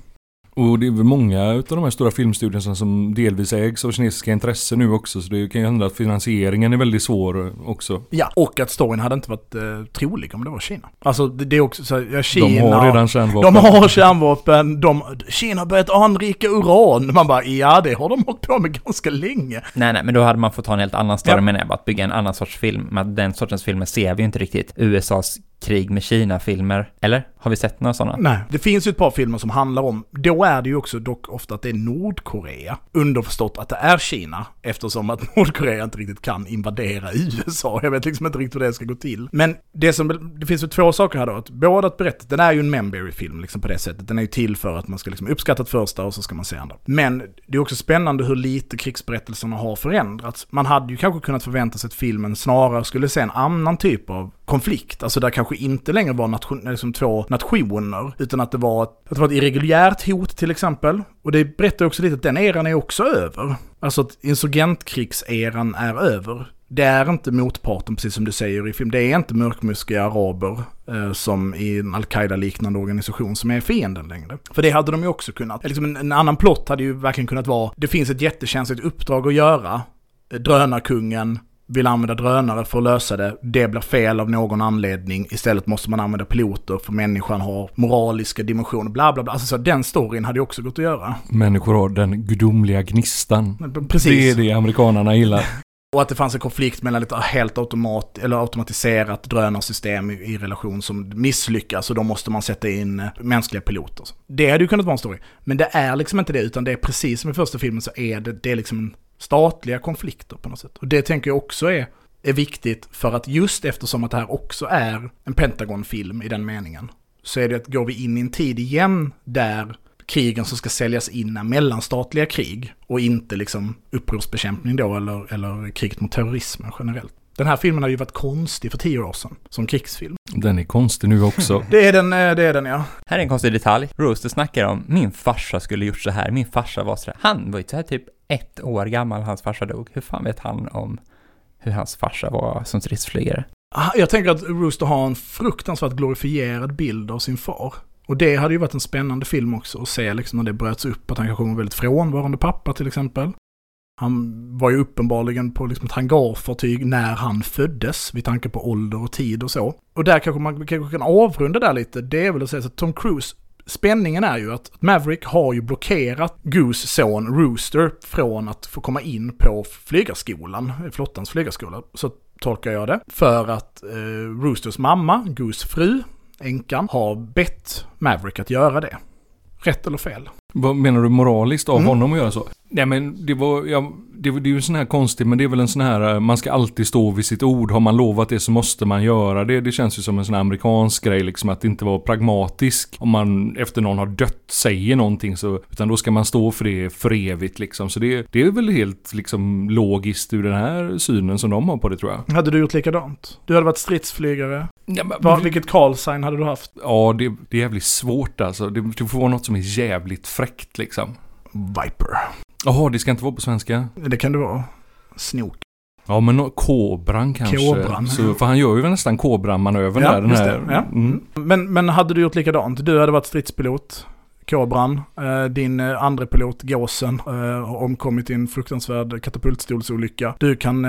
Och det är väl många av de här stora filmstudierna som delvis ägs av kinesiska intressen nu också. Så det kan ju hända att finansieringen är väldigt svår också. Ja, och att storyn hade inte varit eh, trolig om det var Kina. Alltså det, det är också så ja, Kina... De har redan kärnvapen. De har kärnvapen. De, Kina har börjat anrika uran. Man bara, ja det har de hållit på med ganska länge. Nej, nej, men då hade man fått ta en helt annan story ja. menar jag. Att bygga en annan sorts film. Men den sortens filmer ser vi ju inte riktigt. USAs krig med Kina-filmer. Eller? Har vi sett några sådana? Nej, det finns ju ett par filmer som handlar om, då är det ju också dock ofta att det är Nordkorea. Underförstått att det är Kina, eftersom att Nordkorea inte riktigt kan invadera USA. Jag vet liksom inte riktigt hur det ska gå till. Men det som, det finns ju två saker här då. Att både att berätta, den är ju en Memberry-film liksom på det sättet. Den är ju till för att man ska liksom uppskatta det första och så ska man se andra. Men det är också spännande hur lite krigsberättelserna har förändrats. Man hade ju kanske kunnat förvänta sig att filmen snarare skulle se en annan typ av konflikt. Alltså där kanske inte längre var nation, liksom två nationer, utan att det var, ett, att det var ett irreguljärt hot till exempel. Och det berättar också lite att den eran är också över. Alltså att insurgentkrigseran är över. Det är inte motparten, precis som du säger i film. Det är inte mörkmuskiga araber eh, som i en al-Qaida-liknande organisation som är fienden längre. För det hade de ju också kunnat. Liksom en, en annan plott hade ju verkligen kunnat vara, det finns ett jättekänsligt uppdrag att göra. Eh, drönarkungen vill använda drönare för att lösa det. Det blir fel av någon anledning. Istället måste man använda piloter för människan har moraliska dimensioner. Bla bla bla. Alltså så den storyn hade ju också gått att göra. Människor har den gudomliga gnistan. Precis. Det är det amerikanerna gillar. Och att det fanns en konflikt mellan ett helt automat, eller automatiserat drönarsystem i, i relation som misslyckas och då måste man sätta in eh, mänskliga piloter. Det hade ju kunnat vara en story. Men det är liksom inte det, utan det är precis som i första filmen så är det, det är liksom statliga konflikter på något sätt. Och det tänker jag också är, är viktigt för att just eftersom att det här också är en Pentagon-film i den meningen, så är det att går vi in i en tid igen där krigen som ska säljas in är mellanstatliga krig och inte liksom upprorsbekämpning då eller, eller kriget mot terrorismen generellt. Den här filmen har ju varit konstig för tio år sedan, som krigsfilm. Den är konstig nu också. det är den, eh, det är den ja. Här är en konstig detalj. Rooster snackar om, min farsa skulle gjort så här, min farsa var så här. Han var ju så här typ ett år gammal, hans farsa dog. Hur fan vet han om hur hans farsa var som stridsflygare? Ah, jag tänker att Rooster har en fruktansvärt glorifierad bild av sin far. Och det hade ju varit en spännande film också att se liksom när det bröts upp att han kanske var en väldigt frånvarande pappa till exempel. Han var ju uppenbarligen på liksom ett hangarfartyg när han föddes, vid tanke på ålder och tid och så. Och där kanske man kanske kan avrunda där lite, det är väl att säga så att Tom Cruise Spänningen är ju att Maverick har ju blockerat Goose son Rooster från att få komma in på flygarskolan, flottans flygarskola. Så tolkar jag det. För att eh, Roosters mamma, Goose fru, änkan, har bett Maverick att göra det. Rätt eller fel? Vad menar du moraliskt av mm. honom att göra så? Nej men det var, ja, det, det är ju en sån här konstig, men det är väl en sån här, eh, man ska alltid stå vid sitt ord. Har man lovat det så måste man göra det. Det känns ju som en sån här amerikansk grej liksom, att inte vara pragmatisk. Om man efter någon har dött säger någonting så, utan då ska man stå för det för evigt liksom. Så det, det är väl helt liksom logiskt ur den här synen som de har på det tror jag. Hade du gjort likadant? Du hade varit stridsflygare. Ja, men, Var, vilket callsign hade du haft? Ja, det, det är jävligt svårt alltså. Det, det får vara något som är jävligt fräckt liksom. Viper. Jaha, det ska inte vara på svenska? Det kan det vara. Snok. Ja, men kobran kanske. Kobran. Så, för han gör ju nästan kobran-manövern ja, där. Den här. Ja. Mm. Men, men hade du gjort likadant? Du hade varit stridspilot. Kobran, eh, din eh, andre pilot Gåsen eh, har omkommit i en fruktansvärd katapultstolsolycka. Du kan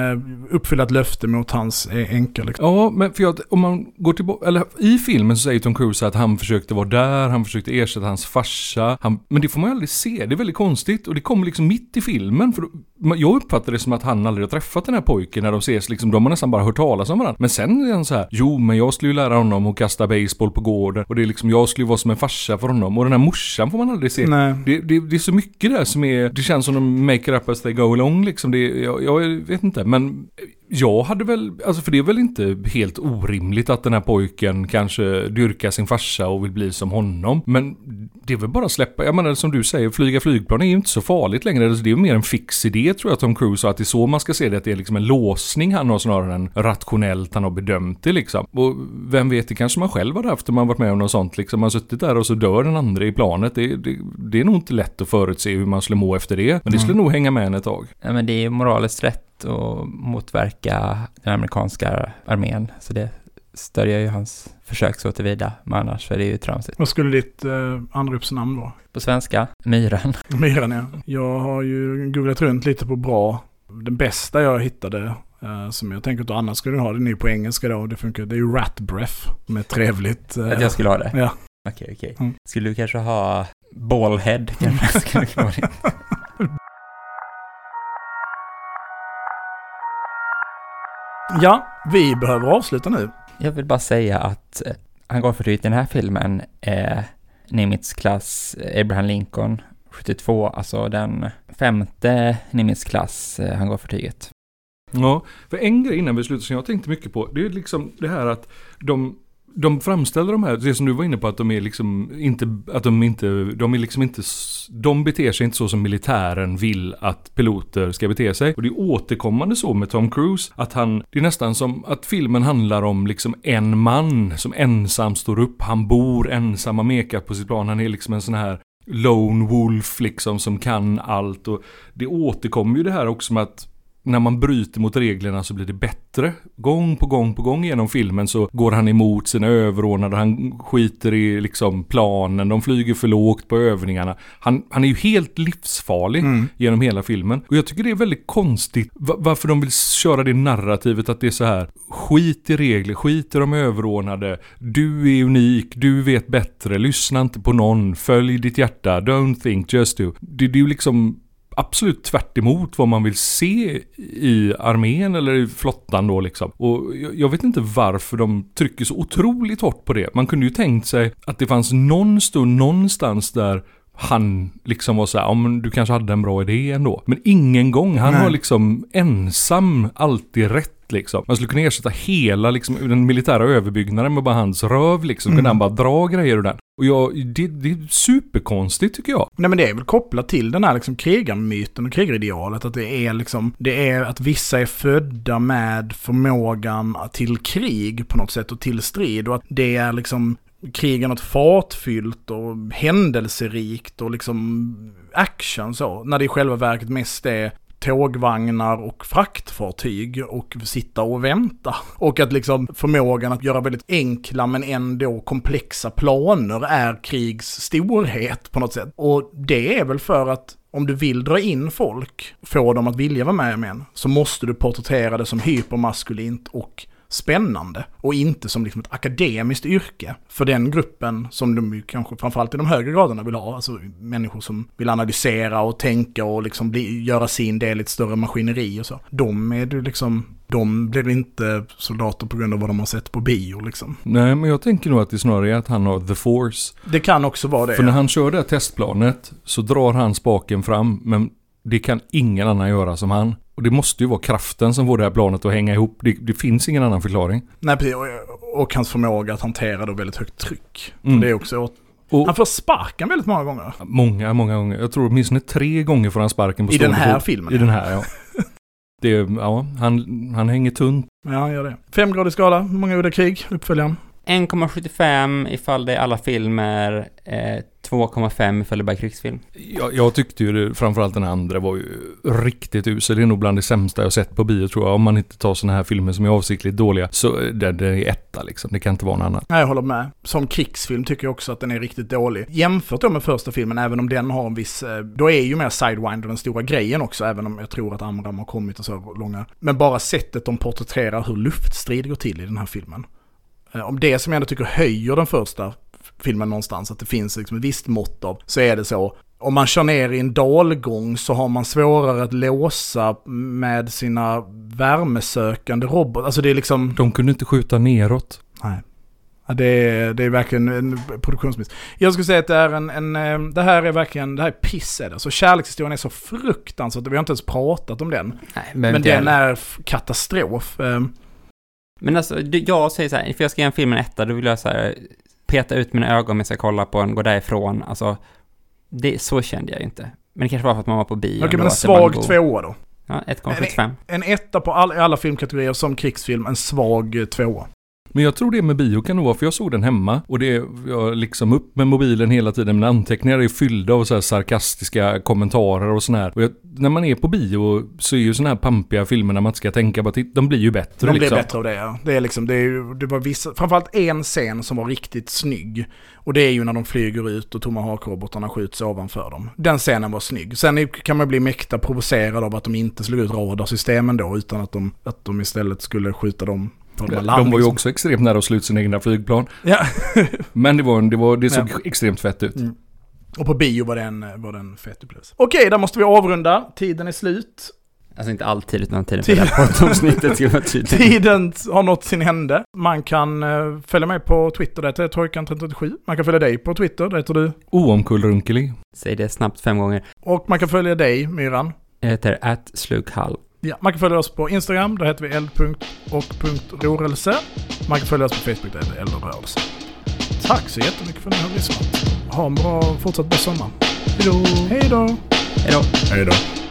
uppfylla ett löfte mot hans änka. Liksom. Ja, men för att om man går tillbaka, eller i filmen så säger Tom Cruise att han försökte vara där, han försökte ersätta hans farsa. Han, men det får man ju aldrig se, det är väldigt konstigt och det kommer liksom mitt i filmen. För jag uppfattar det som att han aldrig har träffat den här pojken när de ses. Liksom, de har nästan bara hört talas om varandra. Men sen är han så här, jo men jag skulle ju lära honom att kasta baseball på gården. Och det är liksom, jag skulle ju vara som en farsa för honom. Och den här morsan får man aldrig se. Nej. Det, det, det är så mycket där som är, det känns som de make it up as they go along liksom. Det, jag, jag vet inte, men jag hade väl, alltså för det är väl inte helt orimligt att den här pojken kanske dyrkar sin farsa och vill bli som honom. Men det är väl bara att släppa, jag menar som du säger, flyga flygplan är ju inte så farligt längre. Alltså, det är mer en fix idé tror jag Tom Cruise, och att det är så man ska se det, att det är liksom en låsning han har snarare än rationellt han har bedömt det liksom. Och vem vet, det kanske man själv har haft om man varit med om något sånt liksom. Man har suttit där och så dör den andra i planet. Det, det, det är nog inte lätt att förutse hur man skulle må efter det. Men det skulle mm. nog hänga med en ett tag. Ja men det är moraliskt rätt och motverka den amerikanska armén. Så det stödjer ju hans försök så tillvida, men annars är det ju tramsigt. Vad skulle ditt eh, anropsnamn vara? På svenska, Myran. Myran ja. Jag har ju googlat runt lite på bra. Den bästa jag hittade Uh, som jag tänker att du annars skulle ha, den är ju på engelska då, det funkar, det är ju rat breath, är trevligt. Uh, att jag skulle ha det? Ja. Okej, okej. Mm. Skulle du kanske ha ballhead kanske? skulle kunna Ja, vi behöver avsluta nu. Jag vill bara säga att eh, hangarfartyget i den här filmen är Nimitz-klass Abraham Lincoln 72, alltså den femte Nimitz-klass eh, hangarfartyget. Ja, för en grej innan vi slutar som jag tänkte mycket på, det är liksom det här att de de framställer de här, det som du var inne på att de är liksom inte, att de inte, de är liksom inte, de beter sig inte så som militären vill att piloter ska bete sig. Och det är återkommande så med Tom Cruise, att han, det är nästan som att filmen handlar om liksom en man som ensam står upp, han bor ensam, har mekat på sitt plan, han är liksom en sån här lone wolf liksom som kan allt. Och det återkommer ju det här också med att när man bryter mot reglerna så blir det bättre. Gång på gång på gång genom filmen så går han emot sina överordnade, han skiter i liksom planen, de flyger för lågt på övningarna. Han, han är ju helt livsfarlig mm. genom hela filmen. Och jag tycker det är väldigt konstigt varför de vill köra det narrativet att det är så här. Skit i regler, skit i de överordnade. Du är unik, du vet bättre, lyssna inte på någon, följ ditt hjärta, don't think, just do. Det, det är ju liksom absolut tvärt vad man vill se i armén eller i flottan då liksom. Och jag vet inte varför de trycker så otroligt hårt på det. Man kunde ju tänkt sig att det fanns någon stund någonstans där han liksom var så här, ja men du kanske hade en bra idé ändå. Men ingen gång, han Nej. har liksom ensam alltid rätt liksom. Man skulle kunna ersätta hela liksom, den militära överbyggnaden med bara hans röv liksom. Mm. Kunde han bara dra grejer ur den. Och jag, det, det är superkonstigt tycker jag. Nej men det är väl kopplat till den här liksom krigarmyten och krigaridealet. Att det är liksom, det är att vissa är födda med förmågan till krig på något sätt och till strid. Och att det är liksom krigen något fartfyllt och händelserikt och liksom action så. När det i själva verket mest är tågvagnar och fraktfartyg och sitta och vänta. Och att liksom förmågan att göra väldigt enkla men ändå komplexa planer är krigs storhet på något sätt. Och det är väl för att om du vill dra in folk, få dem att vilja vara med i så måste du porträttera det som hypermaskulint och spännande och inte som liksom ett akademiskt yrke för den gruppen som de kanske framförallt i de högre graderna vill ha. Alltså människor som vill analysera och tänka och liksom bli, göra sin del i ett större maskineri och så. De är du liksom de blir inte soldater på grund av vad de har sett på bio liksom. Nej, men jag tänker nog att det snarare är att han har the force. Det kan också vara det. För när han kör det här testplanet så drar han spaken fram, men det kan ingen annan göra som han. Och det måste ju vara kraften som får det här planet att hänga ihop. Det, det finns ingen annan förklaring. Nej, precis. Och, och hans förmåga att hantera då väldigt högt tryck. Mm. Det är också och, han får sparken väldigt många gånger. Många, många gånger. Jag tror åtminstone tre gånger får han sparken på I den här fot. filmen? I den här, ja. det, ja, han, han hänger tunt. Ja, han gör det. Femgradig skala, många gjorde krig, uppföljaren? 1,75 ifall det är alla filmer, eh, 2,5 ifall det bara är krigsfilm. Jag, jag tyckte ju det, framförallt den andra var ju riktigt usel. Det är nog bland det sämsta jag sett på bio tror jag. Om man inte tar sådana här filmer som är avsiktligt dåliga. Så det, det är etta liksom. Det kan inte vara något annat. Nej, jag håller med. Som krigsfilm tycker jag också att den är riktigt dålig. Jämfört då med första filmen, även om den har en viss... Eh, då är ju mer Sidewinder den stora grejen också, även om jag tror att Amram har kommit och så långa. Men bara sättet de porträtterar hur luftstrid går till i den här filmen. Eh, om det som jag ändå tycker höjer den första filmen någonstans, att det finns liksom ett visst mått av, så är det så om man kör ner i en dalgång så har man svårare att låsa med sina värmesökande robotar. Alltså det är liksom... De kunde inte skjuta neråt. Nej. Ja, det, är, det är verkligen en produktionsmiss. Jag skulle säga att det är en, en, eh, det här är verkligen, det här är piss är det. Så kärlekshistorien är så fruktansvärt, vi har inte ens pratat om den. Nej, men, men den är katastrof. Men alltså, jag säger så här, för jag ska ge en film en etta, då vill jag så här, peta ut mina ögon om jag ska kolla på en, gå därifrån. Alltså, det, så kände jag inte. Men det kanske var för att man var på bio. Okej, men en svag tvåa då? Ja, 1,75. En, en etta på all, alla filmkategorier som krigsfilm, en svag tvåa. Men jag tror det med bio kan nog vara, för jag såg den hemma och det, jag liksom upp med mobilen hela tiden. Mina anteckningar är fyllda av så här sarkastiska kommentarer och sådär. Och jag, när man är på bio så är ju sådana här pampiga filmer när man inte ska tänka på att de blir ju bättre. De blir liksom. bättre av det ja. Det är liksom, det, är, det var vissa, framförallt en scen som var riktigt snygg. Och det är ju när de flyger ut och tomahawk-robotarna skjuts ovanför dem. Den scenen var snygg. Sen kan man bli mäkta provocerad av att de inte slog ut radarsystemen då, utan att de, att de istället skulle skjuta dem de, de var ju liksom. också extremt nära att slå ut sina egna flygplan. Ja. Men det, var, det, var, det såg ja. extremt fett ut. Mm. Och på bio var den, var den fett upplevelse. Okej, där måste vi avrunda. Tiden är slut. Alltså inte alltid, utan tiden för det här poddavsnittet ska vara tydlig. Tiden har nått sin hände. Man kan uh, följa mig på Twitter, det heter Trojkan337. Man kan följa dig på Twitter, det heter du? Oomkullrunkelig. Säg det snabbt fem gånger. Och man kan följa dig, Myran. Jag heter attslughall. Ja, man kan följa oss på Instagram, där heter vi eld och rörelse. Man kan följa oss på Facebook, där heter eldrörelse. Tack så jättemycket för att ni har lyssnat. Ha en bra, fortsatt bra sommar. Hej då! Hej då! Hej då!